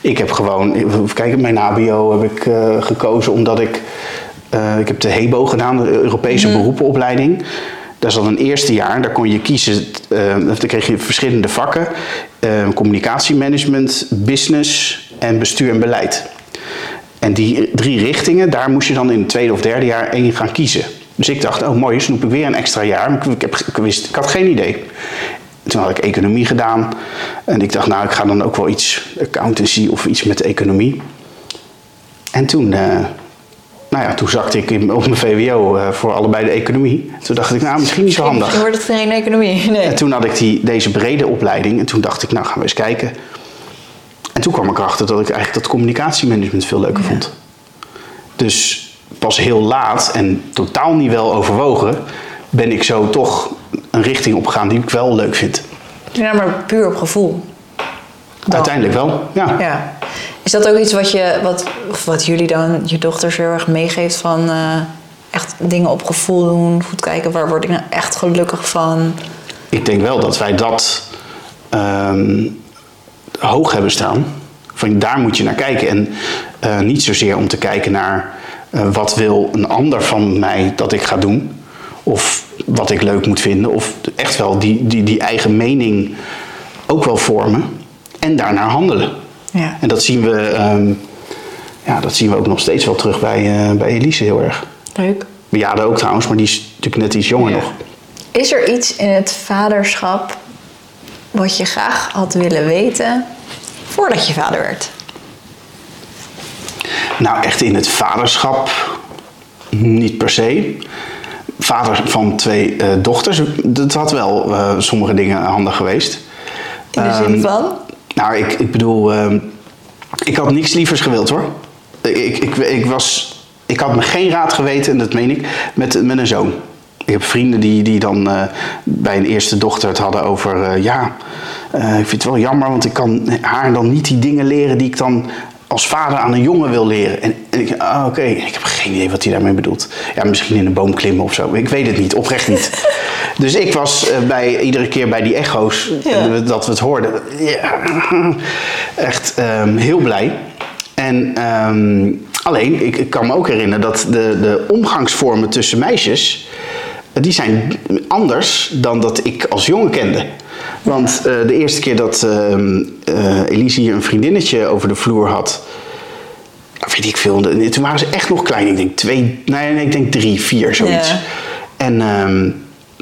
Ik heb gewoon, kijken, mijn HBO heb ik eh, gekozen omdat ik. eh, ik heb de HEBO gedaan, de Europese beroepenopleiding. Dat is dan een eerste jaar, daar kon je kiezen, eh, dan kreeg je verschillende vakken: communicatiemanagement, business en bestuur en beleid. En die drie richtingen, daar moest je dan in het tweede of derde jaar één gaan kiezen. Dus ik dacht, oh mooi, snoep ik weer een extra jaar. Maar ik, ik, heb, ik, wist, ik had geen idee. Toen had ik economie gedaan. En ik dacht, nou, ik ga dan ook wel iets accountancy of iets met economie. En toen, eh, nou ja, toen zakte ik in, op mijn VWO eh, voor allebei de economie. Toen dacht ik, nou, misschien niet zo handig. Misschien wordt het geen economie. Nee. En toen had ik die, deze brede opleiding. En toen dacht ik, nou gaan we eens kijken. En toen kwam ik erachter dat ik eigenlijk dat communicatiemanagement veel leuker vond. Dus pas heel laat en totaal niet wel overwogen, ben ik zo toch een richting opgegaan die ik wel leuk vind. Ja, maar puur op gevoel. Dan. Uiteindelijk wel, ja. Ja. Is dat ook iets wat, je, wat, wat jullie dan je dochters heel erg meegeeft van eh, echt dingen op gevoel doen, goed kijken waar word ik nou echt gelukkig van? Ik denk wel dat wij dat ehm, hoog hebben staan. Van daar moet je naar kijken. En eh, niet zozeer om te kijken naar eh, wat wil een ander van mij dat ik ga doen. Of wat ik leuk moet vinden. Of echt wel die, die, die eigen mening ook wel vormen. En daarnaar handelen. Ja. En dat zien we, ehm, ja, dat zien we ook nog steeds wel terug bij, eh, bij Elise heel erg. Leuk. Bij Jade ook trouwens, maar die is natuurlijk net iets jonger Ja. nog. Is er iets in het vaderschap wat je graag had willen weten voordat je vader werd? Nou, echt in het vaderschap niet per se. Vader van twee eh, dochters, dat had wel eh, sommige dingen handig geweest. In de zin Ehm, van? Nou, ik, ik bedoel, ehm, ik had niks lievers gewild hoor. Ik, ik, ik, was, ik had me geen raad geweten, en dat meen ik, met, met een zoon. Ik heb vrienden die, die dan eh, bij een eerste dochter het hadden over... ja, ik vind het wel jammer, want ik kan haar dan niet die dingen leren... die ik dan als vader aan een jongen wil leren. En, en ik, ah, oké, ik heb geen idee wat hij daarmee bedoelt. Ja, misschien in een boom klimmen of zo. Ik weet het niet, oprecht niet. dus ik was eh, bij, iedere keer bij die echo's Ja. we- dat we het hoorden. Ja, echt ehm, heel blij. En ehm, alleen, ik, ik kan me ook herinneren dat de, de omgangsvormen tussen meisjes... eh, die zijn anders dan dat ik als jongen kende. Want eh, de eerste keer dat ehm eh, Elise hier een vriendinnetje over de vloer had... weet ik veel, toen waren ze echt nog klein. Ik denk twee, nee, nee ik denk drie, vier, zoiets. Ja. En ehm,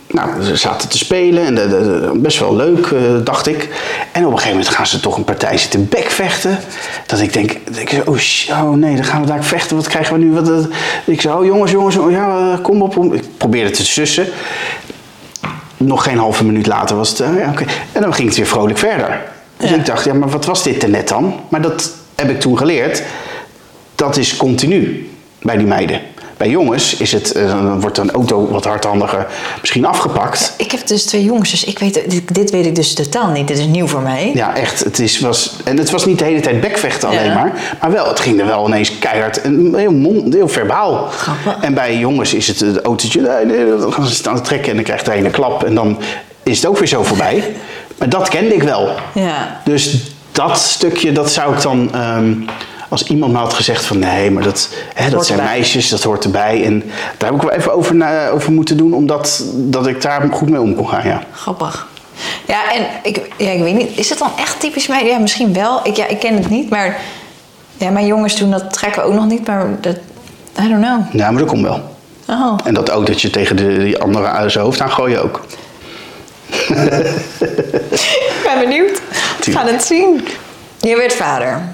nou, ze zaten te spelen en de, de- de- best wel leuk, eh, dacht ik. En op een gegeven moment gaan ze toch een partij zitten bekvechten. Dat ik denk, ik, oh, oh nee, dan gaan we daar vechten. Wat krijgen we nu? Wat, eh, ik zei, oh jongens, jongens, oh, ja, eh, kom op. Ik probeerde te sussen. Nog geen halve minuut later was het, eh, ja. En dan ging het weer vrolijk verder. Dus Ja. ik dacht, ja, maar wat was dit er net dan? Maar dat heb ik toen geleerd. Dat is continu bij die meiden. Bij jongens is het, eh, dan wordt een auto wat hardhandiger misschien afgepakt. Ik heb dus twee jongens, dus ik weet, dit, dit weet ik dus totaal niet. Dit is nieuw voor mij. Ja, echt. Het is, was, en het was niet de hele tijd bekvechten alleen Ja. maar. Maar wel, het ging er wel ineens keihard en heel, mond, heel verbaal. Grappig. En bij jongens is het het autootje, nee, nee, dan gaan ze staan trekken en dan krijgt een een klap. En dan is het ook weer zo voorbij. Maar dat kende ik wel. Ja. Dus dat stukje, dat zou ik dan... ehm, als iemand me had gezegd van nee, maar dat, hè, dat zijn erbij. meisjes, dat hoort erbij. En daar heb ik wel even over, na- over moeten doen, omdat dat ik daar goed mee om kon gaan. Ja. Grappig. Ja, en ik, ja, ik weet niet, is het dan echt typisch mij? Ja, misschien wel. Ik, ja, ik ken het niet, maar ja, mijn jongens doen dat trekken we ook nog niet, maar dat, I don't know. ja, maar dat komt wel. Oh. En dat autootje tegen de, die andere uit zijn hoofd aan gooien ook. Ik ben benieuwd. We gaan het zien. Je werd vader.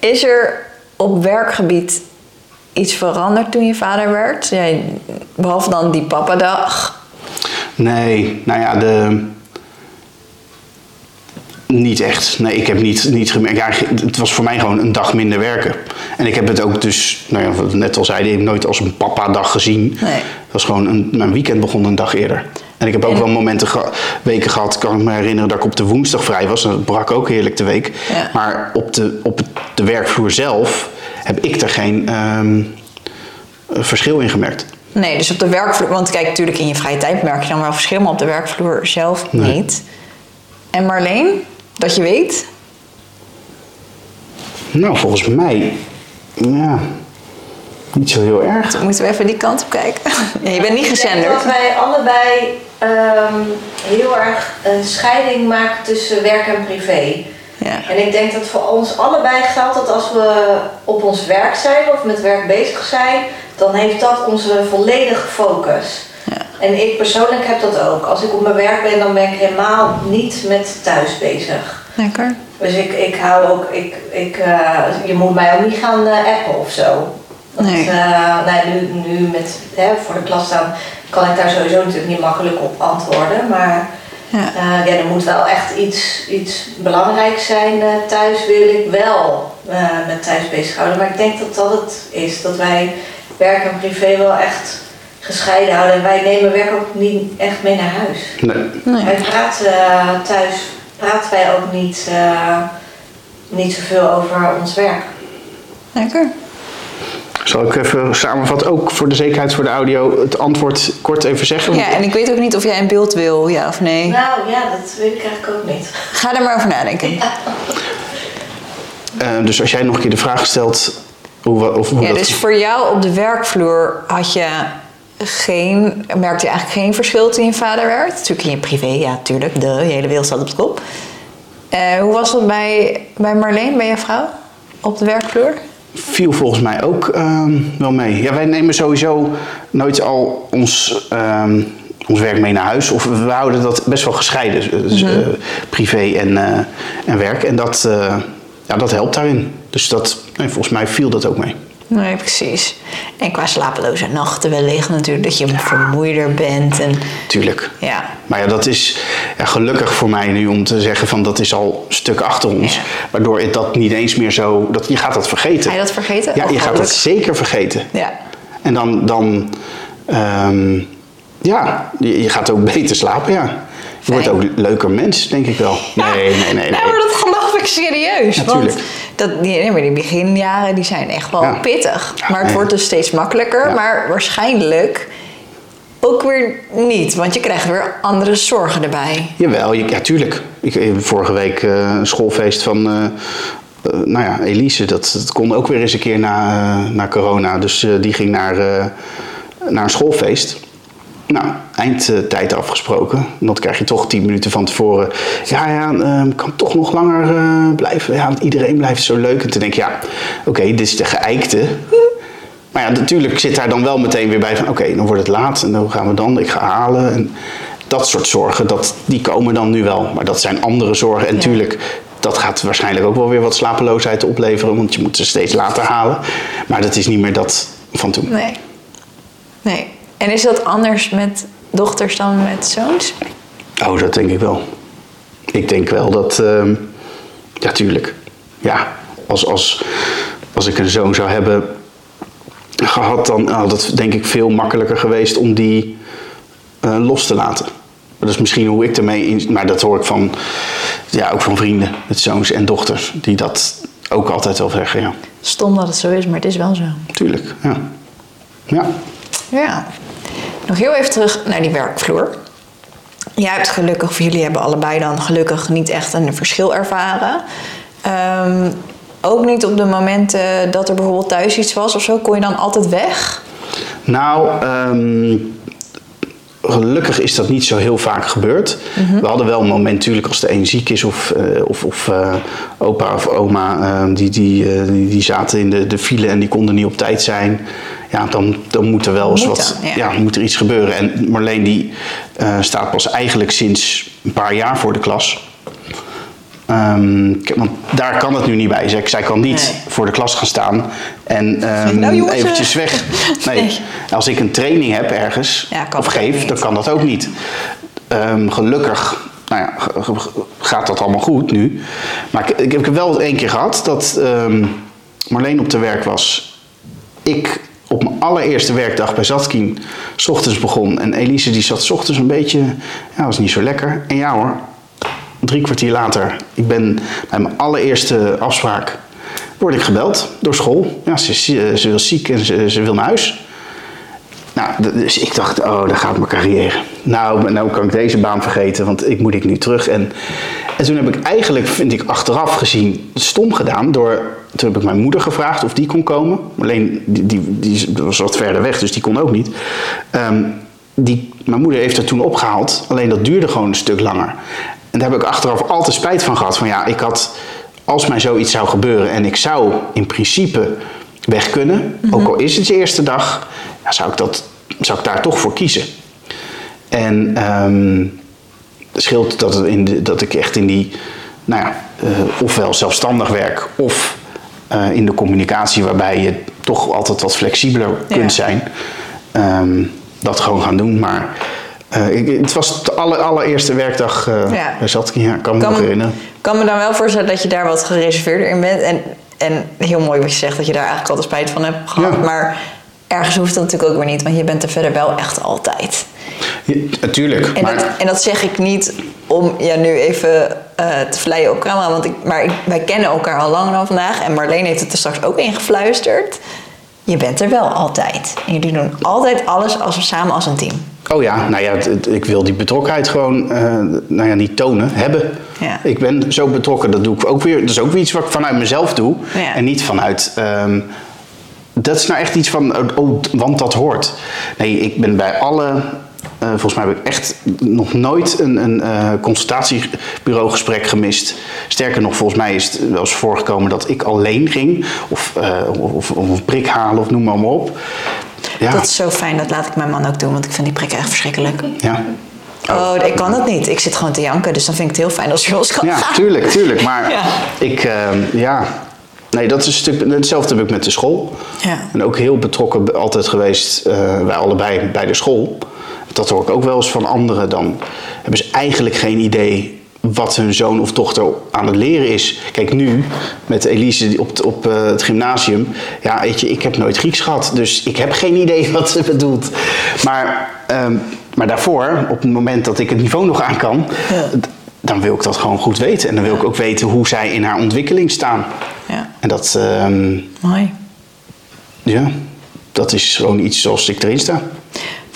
Is er op werkgebied iets veranderd toen je vader werd? Jij, behalve dan die papadag. Nee, nou ja, de... Niet echt. Nee, ik heb niet, niet gemerkt. Ja, het was voor mij gewoon een dag minder werken. En ik heb het ook dus, nou ja, wat we net al zeiden, ik heb nooit als een papa-dag gezien. Nee. Het was gewoon, een, mijn weekend begon een dag eerder. En ik heb ook En- wel momenten, weken gehad, kan ik me herinneren, dat ik op de woensdag vrij was. En dat brak ook heerlijk de week. Ja. Maar op de, op de werkvloer zelf heb ik er geen ehm, verschil in gemerkt. Nee, dus op de werkvloer. Want kijk, natuurlijk in je vrije tijd merk je dan wel verschil, maar op de werkvloer zelf Nee. niet. En Marleen, dat je weet. Nou, volgens mij, ja, niet zo heel erg. Moeten we even die kant op kijken? Ja, je bent niet Ik denk gezenderd. dat wij allebei ehm, heel erg een scheiding maken tussen werk en privé. Ja. En ik denk dat voor ons allebei geldt dat als we op ons werk zijn of met werk bezig zijn, dan heeft dat onze volledige focus. Ja. En ik persoonlijk heb dat ook. Als ik op mijn werk ben, dan ben ik helemaal niet met thuis bezig. Lekker. Dus ik, ik hou ook, ik, ik, eh, je moet mij ook niet gaan eh, appen of zo. Want, Nee. eh, nee, nu, nu met, hè, voor de klas staan kan ik daar sowieso natuurlijk niet makkelijk op antwoorden. Maar Ja. eh, ja, er moet wel echt iets, iets belangrijks zijn eh, thuis, wil ik wel eh, met thuis bezighouden. Maar ik denk dat dat het is, dat wij werk en privé wel echt gescheiden houden. En wij nemen werk ook niet echt mee naar huis. Nee. Nee. Wij praten eh, thuis, praten wij ook niet, eh, niet zoveel over ons werk. Lekker. Zal ik even samenvatten, ook voor de zekerheid voor de audio, het antwoord kort even zeggen? Ja, en ik weet ook niet of jij een beeld wil, ja of nee. Nou ja, dat weet ik eigenlijk ook niet. Ga er maar over nadenken. Eh, dus als jij nog een keer de vraag stelt, hoe, of hoe Ja, dat... dus voor jou op de werkvloer had je geen, merkte je eigenlijk geen verschil toen je vader werd? Natuurlijk in je privé, ja, tuurlijk, de hele wereld staat op de kop. Eh, hoe was dat bij, bij Marleen, bij je vrouw? Op de werkvloer? Viel volgens mij ook ehm, wel mee. Ja, wij nemen sowieso nooit al ons, ehm, ons werk mee naar huis. Of we houden dat best wel gescheiden. Dus, eh, privé en, eh, en werk. En dat, eh, ja, dat helpt daarin. Dus dat, nee, volgens mij viel dat ook mee. Nee, precies. En qua slapeloze nachten wellicht natuurlijk dat je vermoeider bent. En, Tuurlijk. ja. Maar ja, dat is ja, gelukkig voor mij nu om te zeggen van dat is al een stuk achter ons. Ja. Waardoor het dat niet eens meer zo, dat, je gaat dat vergeten. Ga je dat vergeten? Ja, je gaat dat zeker vergeten. Ja. En dan, dan ehm, ja, je, je gaat ook beter slapen, ja. Je wordt ook leuker mens, denk ik wel. Nee, nee, nee. nee. Nou, maar dat geloof ik serieus. Natuurlijk. Want dat, die, beginjaren die zijn echt wel Ja. pittig. Maar het wordt dus steeds makkelijker. Maar waarschijnlijk ook weer niet. Want je krijgt weer andere zorgen erbij. Jawel, je, ja, tuurlijk. Ik, eh, vorige week eh, een schoolfeest van, eh, nou ja, Elise. Dat, dat kon ook weer eens een keer na, na corona. Dus die ging naar, naar een schoolfeest. Nou, eindtijd afgesproken. En dat krijg je toch tien minuten van tevoren. Ja, ja, eh, kan toch nog langer eh, blijven. Ja, want iedereen blijft zo leuk. En toen denk ik, ja, oké, dit is de geëikte. Maar ja, natuurlijk zit daar dan wel meteen weer bij van... oké, dan wordt het laat en dan gaan we dan? Ik ga halen. En dat soort zorgen, dat, die komen dan nu wel. Maar dat zijn andere zorgen. En Ja. natuurlijk, dat gaat waarschijnlijk ook wel weer wat slapeloosheid opleveren... want je moet ze steeds later halen. Maar dat is niet meer dat van toen. Nee. Nee. En is dat anders met dochters dan met zoons? Oh, dat denk ik wel. Ik denk wel dat... ehm, ja, tuurlijk. Ja, als, als, als ik een zoon zou hebben gehad... dan had het denk ik veel makkelijker geweest om die eh, los te laten. Dat is misschien hoe ik ermee in... Maar dat hoor ik van, ja, ook van vrienden met zoons en dochters... die dat ook altijd wel zeggen, ja. Stom dat het zo is, maar het is wel zo. Tuurlijk, ja. Ja, Ja. Nog heel even terug naar die werkvloer. Jij hebt gelukkig, of jullie hebben allebei dan gelukkig niet echt een verschil ervaren. Ehm, ook niet op de momenten dat er bijvoorbeeld thuis iets was of zo, kon je dan altijd weg? Nou, ehm, gelukkig is dat niet zo heel vaak gebeurd. We hadden wel een moment natuurlijk als de een ziek is of, eh, of, of eh, opa of oma, eh, die, die, die, die zaten in de, de file en die konden niet op tijd zijn. Ja, dan, dan moet er wel eens Moet wat, dan, ja. ja. moet er iets gebeuren. En Marleen die staat pas eigenlijk sinds een paar jaar voor de klas. Ehm, want daar kan het nu niet bij. Zij, zij kan niet Nee. voor de klas gaan staan en nou, jongens, eventjes eh, weg. Nee. Nee. Als ik een training heb ergens Ja, of geef, dan kan dat ook niet. Ehm, gelukkig nou ja, gaat dat allemaal goed nu. Maar ik, ik heb wel één keer gehad dat Marleen op de werk was. Ik op mijn allereerste werkdag bij Zatkin s ochtends begon. En Elise die zat s ochtends een beetje, ja, was niet zo lekker. En ja hoor, drie kwartier later, ik ben bij mijn allereerste afspraak, word ik gebeld door school. Ja, ze, ze, ze wil ziek en ze, ze wil naar huis. Nou, dus ik dacht, oh, daar gaat mijn carrière. Nou, nou kan ik deze baan vergeten, want ik moet ik nu terug. En, en toen heb ik eigenlijk, vind ik, achteraf gezien stom gedaan. Door, toen heb ik mijn moeder gevraagd of die kon komen. Alleen, die, die, die was wat verder weg, dus die kon ook niet. Ehm, die, mijn moeder heeft het toen opgehaald, alleen dat duurde gewoon een stuk langer. En daar heb ik achteraf altijd spijt van gehad. Van ja, ik had, als mij zoiets zou gebeuren en ik zou in principe weg kunnen, ook al is het je eerste dag, ja, zou, ik dat, zou ik daar toch voor kiezen. En ehm, het scheelt dat, het in de, dat ik echt in die, nou ja, eh, ofwel zelfstandig werk of eh, in de communicatie waarbij je toch altijd wat flexibeler kunt Ja. zijn, ehm, dat gewoon gaan doen. Maar eh, ik, het was de aller, allereerste werkdag eh Ja. bij Zatkin, ja, ik kan me Kan nog herinneren. kan me dan wel voorstellen dat je daar wat gereserveerder in bent. En, en heel mooi wat je zegt, dat je daar eigenlijk altijd spijt van hebt gehad. Ja. Maar ergens hoeft dat natuurlijk ook weer niet, want je bent er verder wel echt altijd. Ja, natuurlijk, En, maar dat, en dat zeg ik niet om ja, nu even eh, te vleien op camera, want ik, maar ik, wij kennen elkaar al langer dan vandaag. En Marleen heeft het er straks ook ingefluisterd. Je bent er wel altijd. En jullie doen altijd alles als we samen als een team. Oh ja, nou ja, ik wil die betrokkenheid gewoon, eh, nou ja, niet tonen, hebben. Ja. Ik ben zo betrokken, dat doe ik ook weer. Dat is ook weer iets wat ik vanuit mezelf doe. Ja. En niet vanuit, ehm, dat is nou echt iets van, oh, want dat hoort. Nee, ik ben bij alle Eh, volgens mij heb ik echt nog nooit een, een uh, consultatiebureaugesprek gemist. Sterker nog, volgens mij is het wel eens voorgekomen dat ik alleen ging. Of, of, of, een prik halen of noem maar, maar op. Ja. Dat is zo fijn, dat laat ik mijn man ook doen, want ik vind die prikken echt verschrikkelijk. Ja. Oh, ik kan dat niet. Ik zit gewoon te janken, dus dan vind ik het heel fijn als je los kan Ja, tuurlijk, tuurlijk. Maar ja. ik, uh, ja... Nee, dat is een stuk... Hetzelfde heb ik met de school. Ja. En ook heel betrokken altijd geweest, uh, wij allebei, bij de school. Dat hoor ik ook wel eens van anderen. Dan hebben ze eigenlijk geen idee wat hun zoon of dochter aan het leren is. Kijk, nu met Elise op, op uh, het gymnasium. Ja, weet je, ik heb nooit Grieks gehad. Dus ik heb geen idee wat ze bedoelt. Maar, um, maar daarvoor, op het moment dat ik het niveau nog aan kan. Ja. Dan wil ik dat gewoon goed weten. En dan wil ik ook weten hoe zij in haar ontwikkeling staan. Ja. En dat... Um, Mooi. Ja, dat is gewoon iets zoals ik erin sta.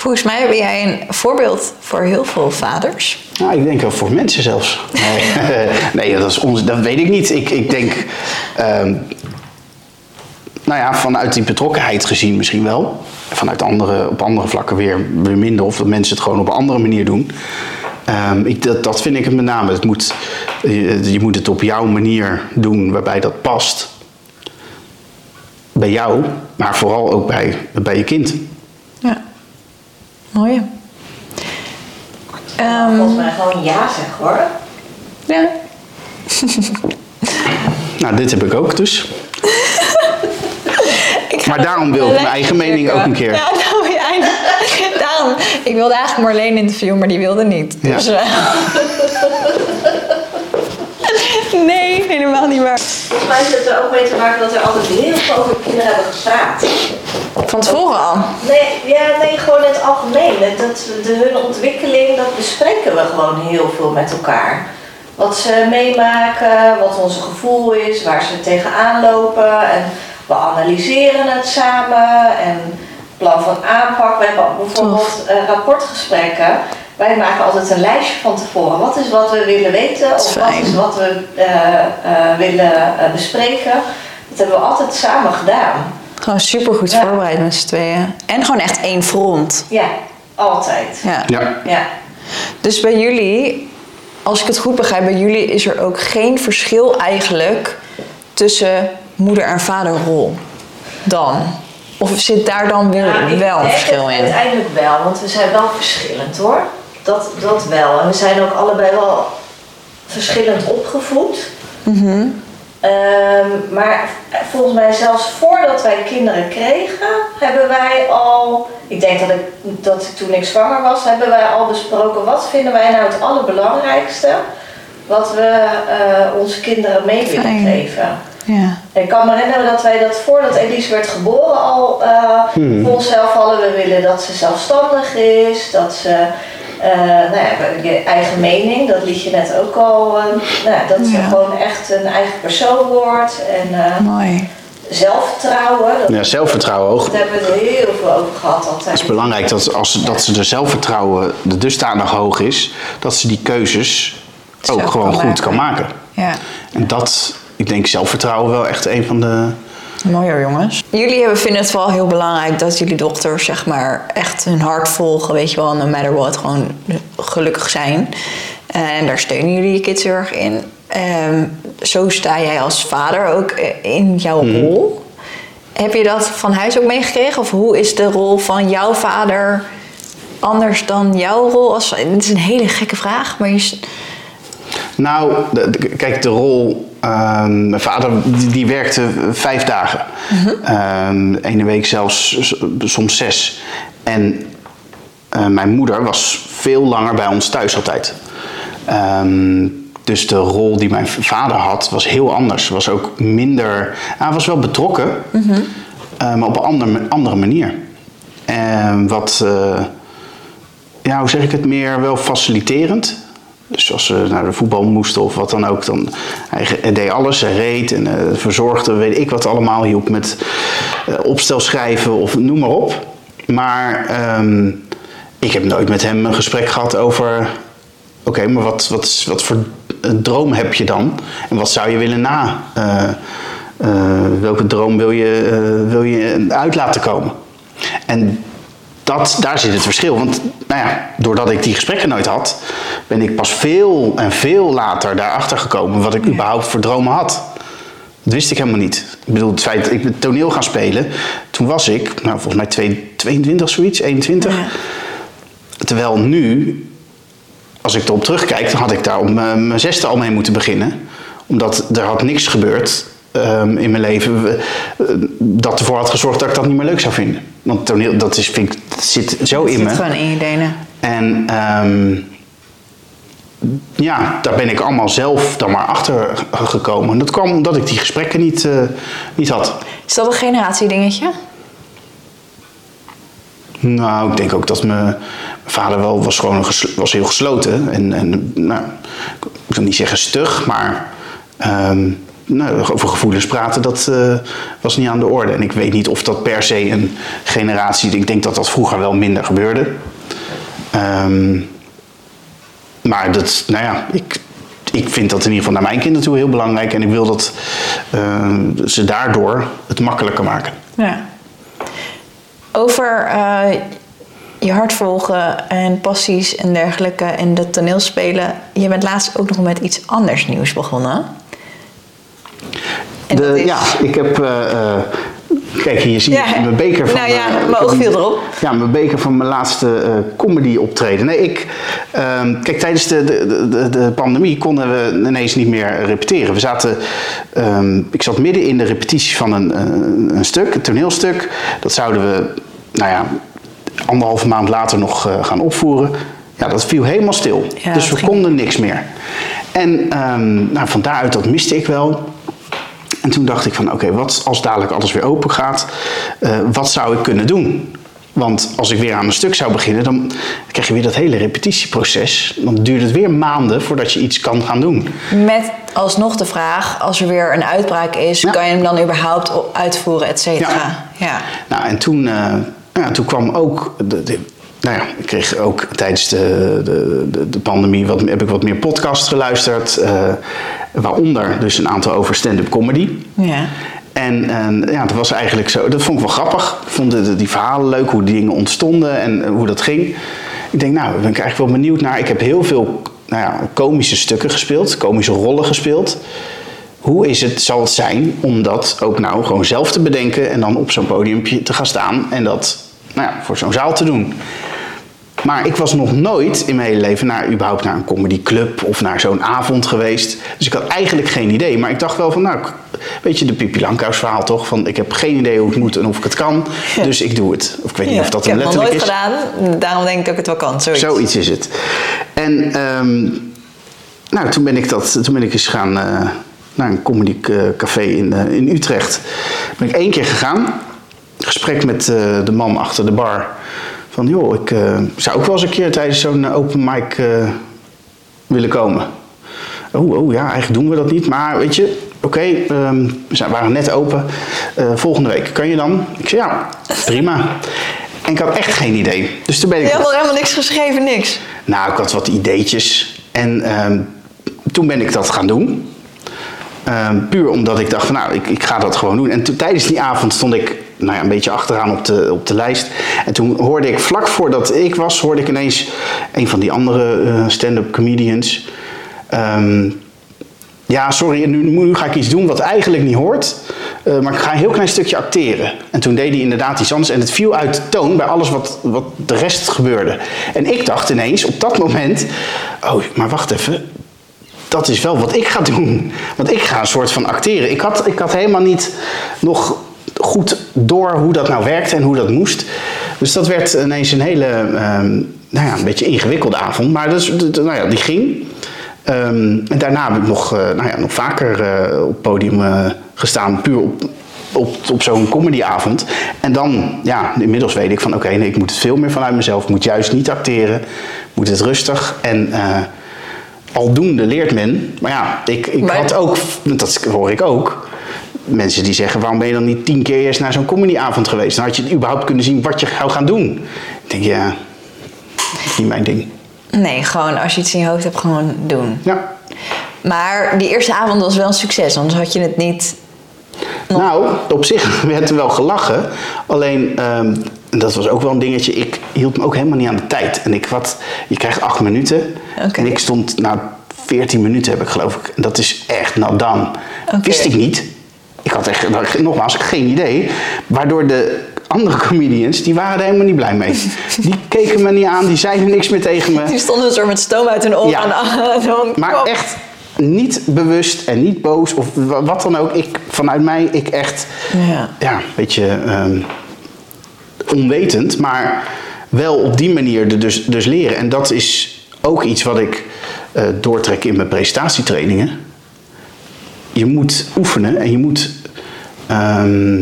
Volgens mij ben jij een voorbeeld voor heel veel vaders. Nou, ik denk wel voor mensen zelfs. Nee, dat, is ons, dat weet ik niet. Ik, ik denk, um, nou ja, vanuit die betrokkenheid gezien misschien wel. Vanuit andere, op andere vlakken weer, weer minder. Of dat mensen het gewoon op een andere manier doen. Um, ik, dat, dat vind ik het met name. Het moet, je, je moet het op jouw manier doen waarbij dat past. Bij jou, maar vooral ook bij, bij je kind. Mooi. Um, Volgens mij gewoon ja zeg hoor. Ja. nou, dit heb ik ook dus. maar daarom wil ik mijn eigen mening ook een keer. Ja, nou, ja, daarom. Ik wilde eigenlijk Marleen interviewen, maar die wilde niet. Ja. Dus, uh, nee, helemaal niet waar. Volgens mij heeft het er ook mee te maken dat er altijd heel veel over kinderen hebben gepraat. Van tevoren al? Nee, ja, nee, gewoon in het algemeen. Dat, de, hun ontwikkeling, dat bespreken we gewoon heel veel met elkaar. Wat ze meemaken, wat onze gevoel is, waar ze tegenaan lopen. En we analyseren het samen en plan van aanpak. We hebben bijvoorbeeld uh, rapportgesprekken. Wij maken altijd een lijstje van tevoren. Wat is wat we willen weten of wat is wat we uh, uh, willen bespreken. Dat hebben we altijd samen gedaan. Gewoon super goed ja. voorbereid met z'n tweeën. En gewoon echt één front. Ja, altijd. Ja. Ja. ja. Dus bij jullie, als ik het goed begrijp, bij jullie is er ook geen verschil eigenlijk tussen moeder- en vaderrol dan? Of zit daar dan weer Nou, ik wel een verschil het in? Uiteindelijk wel, want we zijn wel verschillend hoor. Dat, dat wel. En we zijn ook allebei wel verschillend opgevoed. Mhm. Ehm, maar volgens mij zelfs voordat wij kinderen kregen, hebben wij al, ik denk dat, ik, dat ik toen ik zwanger was, hebben wij al besproken wat vinden wij nou het allerbelangrijkste wat we eh, onze kinderen mee willen Fijn. geven. Ja. Ik kan me herinneren dat wij dat voordat Elise werd geboren al eh Hmm. voor onszelf hadden. We willen dat ze zelfstandig is, dat ze nou ja, je eigen mening, dat liet je net ook al, eh, nou ja, dat ze Ja. gewoon echt een eigen persoon wordt en eh, Mooi. zelfvertrouwen. Dat, Ja, zelfvertrouwen hoog. daar hebben we het heel veel over gehad altijd. Het is belangrijk dat, als, dat ze de zelfvertrouwen de dusdanig hoog is, dat ze die keuzes ook Zelf gewoon kan goed maken. kan maken. Ja. En dat, ik denk zelfvertrouwen wel echt een van de... Mooi hoor, jongens. Jullie hebben, vinden het wel heel belangrijk dat jullie dochters zeg maar echt hun hart volgen, weet je wel, no matter what, gewoon gelukkig zijn. En daar steunen jullie je kids heel erg in. Ehm, zo sta jij als vader ook in jouw rol. Heb je dat van huis ook meegekregen? Of hoe is de rol van jouw vader anders dan jouw rol? Als, het is een hele gekke vraag, maar je, Nou, de- kijk, de rol. ehm, mijn vader die, werkte vijf dagen. Ehm, ene week zelfs soms zes. En eh, mijn moeder was veel langer bij ons thuis altijd. Ehm, dus de rol die mijn vader had was heel anders. Was ook minder. Hij was wel betrokken, eh, maar op een andere, manier. En wat. eh, ja, hoe zeg ik het meer, wel faciliterend. Dus als ze naar de voetbal moesten of wat dan ook, dan hij deed alles. Hij reed en eh, verzorgde, weet ik wat allemaal, hielp met eh, opstel schrijven of noem maar op. Maar ehm, ik heb nooit met hem een gesprek gehad over, oké, maar wat, wat, wat voor eh, droom heb je dan? En wat zou je willen na? welke droom wil je, wil je uit laten komen? En dat, daar zit het verschil. Want nou ja, doordat ik die gesprekken nooit had, ben ik pas veel en veel later daarachter gekomen wat ik überhaupt voor dromen had. Dat wist ik helemaal niet. Ik bedoel, het feit dat ik met toneel gaan spelen, toen was ik, nou, volgens mij twee- 22 zoiets, 21. Ja. Terwijl nu, als ik erop terugkijk, dan had ik daar op mijn mijn zesde al mee moeten beginnen. Omdat er had niks gebeurd ehm, in mijn leven eh, dat ervoor had gezorgd dat ik dat niet meer leuk zou vinden. Want toneel, dat, is, vind ik, dat zit zo in zit me. gewoon in je denen. En ehm, ja, daar ben ik allemaal zelf dan maar achter gekomen. En dat kwam omdat ik die gesprekken niet, eh, niet had. Is dat een generatiedingetje? Nou, ik denk ook dat mijn, mijn vader wel was gewoon was heel gesloten. En, en nou, ik wil niet zeggen stug, maar ehm, nou, over gevoelens praten, dat eh, was niet aan de orde. En ik weet niet of dat per se een generatie... Ik denk dat dat vroeger wel minder gebeurde. Ehm, maar dat, nou ja, ik, ik vind dat in ieder geval naar mijn kinderen toe heel belangrijk. En ik wil dat eh, ze daardoor het makkelijker maken. Ja. Over eh, je hart volgen en passies en dergelijke en dat toneelspelen. Je bent laatst ook nog met iets anders nieuws begonnen. De, is- Ja, ik heb. eh, eh, kijk, hier zie je Ja, mijn beker van. nou ja, mijn oog viel erop. Ja, mijn beker van mijn laatste eh, comedy optreden. Nee, ik. ehm, kijk, tijdens de, de, de, de pandemie konden we ineens niet meer repeteren. We zaten. ehm, ik zat midden in de repetitie van een, een, een stuk, een toneelstuk. Dat zouden we, nou ja, anderhalve maand later nog gaan opvoeren. Ja, dat viel helemaal stil. Ja, dus we ging- konden niks meer. En ehm, nou, van daaruit, dat miste ik wel. En toen dacht ik van, oké, wat als dadelijk alles weer open gaat? eh, wat zou ik kunnen doen? Want als ik weer aan een stuk zou beginnen, dan krijg je weer dat hele repetitieproces. Dan duurt het weer maanden voordat je iets kan gaan doen. Met alsnog de vraag, als er weer een uitbraak is, Ja. kan je hem dan überhaupt uitvoeren, et cetera? Ja. Nou, en toen, eh, ja, toen kwam ook. De, de- nou ja, ik kreeg ook tijdens de, de, de, de pandemie wat, heb ik wat meer podcasts geluisterd. eh, waaronder dus een aantal over stand-up comedy. ja. En, en ja, dat was eigenlijk zo. Dat vond ik wel grappig. Ik vond de, de- die verhalen leuk, hoe die dingen ontstonden en eh, hoe dat ging. Ik denk, nou, daar ben ik eigenlijk wel benieuwd naar. Ik heb heel veel nou ja, komische stukken gespeeld, komische rollen gespeeld. Hoe is het, zal het zijn om dat ook nou gewoon zelf te bedenken en dan op zo'n podiumpje te gaan staan en dat nou ja, voor zo'n zaal te doen? Maar ik was nog nooit in mijn hele leven naar, überhaupt naar een comedyclub of naar zo'n avond geweest. Dus ik had eigenlijk geen idee. Maar ik dacht wel van, nou, weet je, de Pippi Langkous verhaal toch? Van, ik heb geen idee hoe het moet en of ik het kan. Ja. Dus ik doe het. Of ik weet niet of dat ik een heb het nog letterlijk nooit is. gedaan, daarom denk ik dat ik het wel kan. Zoiets. Zoiets is het. En ehm, nou, toen ben ik, dat, toen ben ik eens gaan eh, naar een comedycafé in, eh, in Utrecht. Ben ik één keer gegaan. Gesprek met eh, de man achter de bar. Van joh, ik eh, zou ook wel eens een keer tijdens zo'n open mic eh, willen komen. Oh, oh ja, eigenlijk doen we dat niet. Maar weet je, oké, ehm, we waren net open. Eh, volgende week, kan je dan? Ik zei ja, prima. En ik had echt geen idee. Dus toen ben ik Je had nog helemaal niks geschreven, niks. nou, ik had wat ideetjes. En ehm, toen ben ik dat gaan doen. Ehm, puur omdat ik dacht van nou, ik, ik ga dat gewoon doen. En toen, tijdens die avond stond ik nou ja, een beetje achteraan op de, op de lijst. En toen hoorde ik, vlak voordat ik was, hoorde ik ineens een van die andere eh, stand-up comedians. ehm, ja, sorry, nu, nu ga ik iets doen wat eigenlijk niet hoort. eh, maar ik ga een heel klein stukje acteren. En toen deed hij inderdaad iets anders. En het viel uit de toon bij alles wat, wat de rest gebeurde. En ik dacht ineens op dat moment... Oh, maar wacht even. Dat is wel wat ik ga doen. Want ik ga een soort van acteren. Ik had, ik had helemaal niet nog goed door hoe dat nou werkte en hoe dat moest. Dus dat werd ineens een hele, ehm, nou ja, een beetje ingewikkelde avond. Maar dus, nou ja, die ging. Ehm, en daarna heb ik nog, eh, nou ja, nog vaker eh, op het podium eh, gestaan, puur op, op, op zo'n comedyavond. En dan, ja, inmiddels weet ik van oké, nee, ik moet het veel meer vanuit mezelf. Ik moet juist niet acteren. Moet het rustig. En aldoende leert men. Maar ja, ik, ik Maar- had ook, dat hoor ik ook, mensen die zeggen: waarom ben je dan niet tien keer eerst naar zo'n comedyavond geweest? Dan had je überhaupt kunnen zien wat je zou gaan doen. Ik denk, ja, niet mijn ding. Nee, gewoon als je iets in je hoofd hebt, gewoon doen. Ja. Maar die eerste avond was wel een succes, anders had je het niet... Nog- Nou, op zich werd er wel gelachen. Alleen, ehm, dat was ook wel een dingetje. Ik hield me ook helemaal niet aan de tijd. En ik had, je krijgt acht minuten. En ik stond na 14 minuten heb ik geloof ik. En dat is echt done. Oké. Wist ik niet. Ik had echt, nou, nogmaals, geen idee. Waardoor de andere comedians, die waren er helemaal niet blij mee. Die keken me niet aan, die zeiden niks meer tegen me. Die stonden zo met stoom uit hun oren. Ja. aan- aan- Maar echt niet bewust en niet boos of wa- wat dan ook. Ik, vanuit mij, ik echt, Ja. ja, een beetje ehm, onwetend, maar wel op die manier er dus, dus leren. En dat is ook iets wat ik eh, doortrek in mijn presentatietrainingen. Je moet oefenen en je moet, ehm,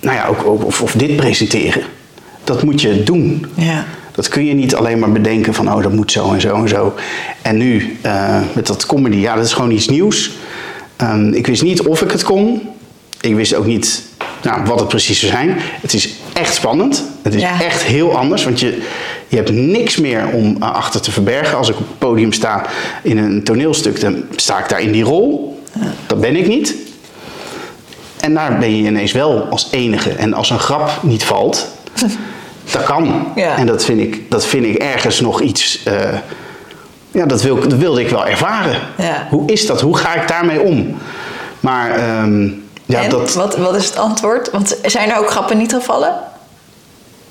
nou ja, ook, ook of, of dit presenteren. Dat moet je doen. Ja. Dat kun je niet alleen maar bedenken van, oh, dat moet zo en zo en zo. En nu eh, met dat comedy, ja, dat is gewoon iets nieuws. Ehm, ik wist niet of ik het kon. Ik wist ook niet nou, wat het precies zou zijn. Het is echt spannend. Het is Ja. echt heel anders, want je, je hebt niks meer om eh, achter te verbergen. Als ik op het podium sta in een toneelstuk, dan sta ik daar in die rol. Dat ben ik niet. En daar ben je ineens wel als enige. En als een grap niet valt, dat kan. Ja. En dat vind, ik, dat vind ik ergens nog iets. eh, ja, dat, wil, dat wilde ik wel ervaren. Ja. Hoe is dat? Hoe ga ik daarmee om? Maar ehm, ja, en dat. wat, wat is het antwoord? Want zijn er ook grappen niet gevallen?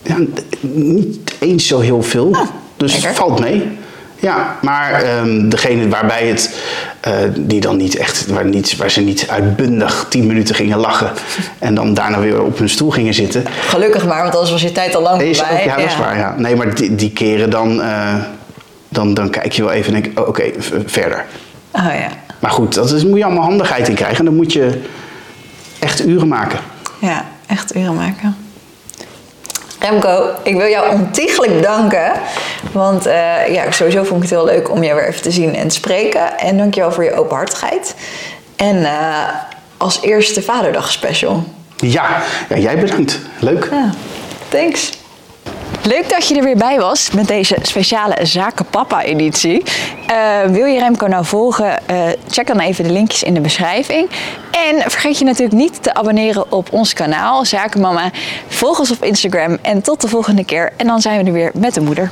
Ja, niet eens zo heel veel. dus het lekker. valt mee. Ja, maar ehm, degene waarbij het, eh, die dan niet echt, waar, niet, waar ze niet uitbundig tien minuten gingen lachen en dan daarna weer op hun stoel gingen zitten. Gelukkig maar, want anders was je tijd al lang Is ook, voorbij. ja, dat is waar. Ja. Nee, maar die, die keren dan, eh, dan, dan kijk je wel even en denk oh, oké, verder. Oh ja. Maar goed, dat is, moet je allemaal handigheid in krijgen en dan moet je echt uren maken. Ja, echt uren maken. Remco, ik wil jou ontiegelijk bedanken. Want eh, ja, sowieso vond ik het heel leuk om jou weer even te zien en te spreken. En dankjewel voor je openhartigheid. En eh, als eerste Vaderdag special. Ja, ja jij bedankt. Leuk. Ja, thanks. Leuk dat je er weer bij was met deze speciale Zaken Papa editie. Eh, wil je Remco nou volgen? Eh, check dan even de linkjes in de beschrijving. En vergeet je natuurlijk niet te abonneren op ons kanaal Zakenmama. Volg ons op Instagram en tot de volgende keer. En dan zijn we er weer met de moeder.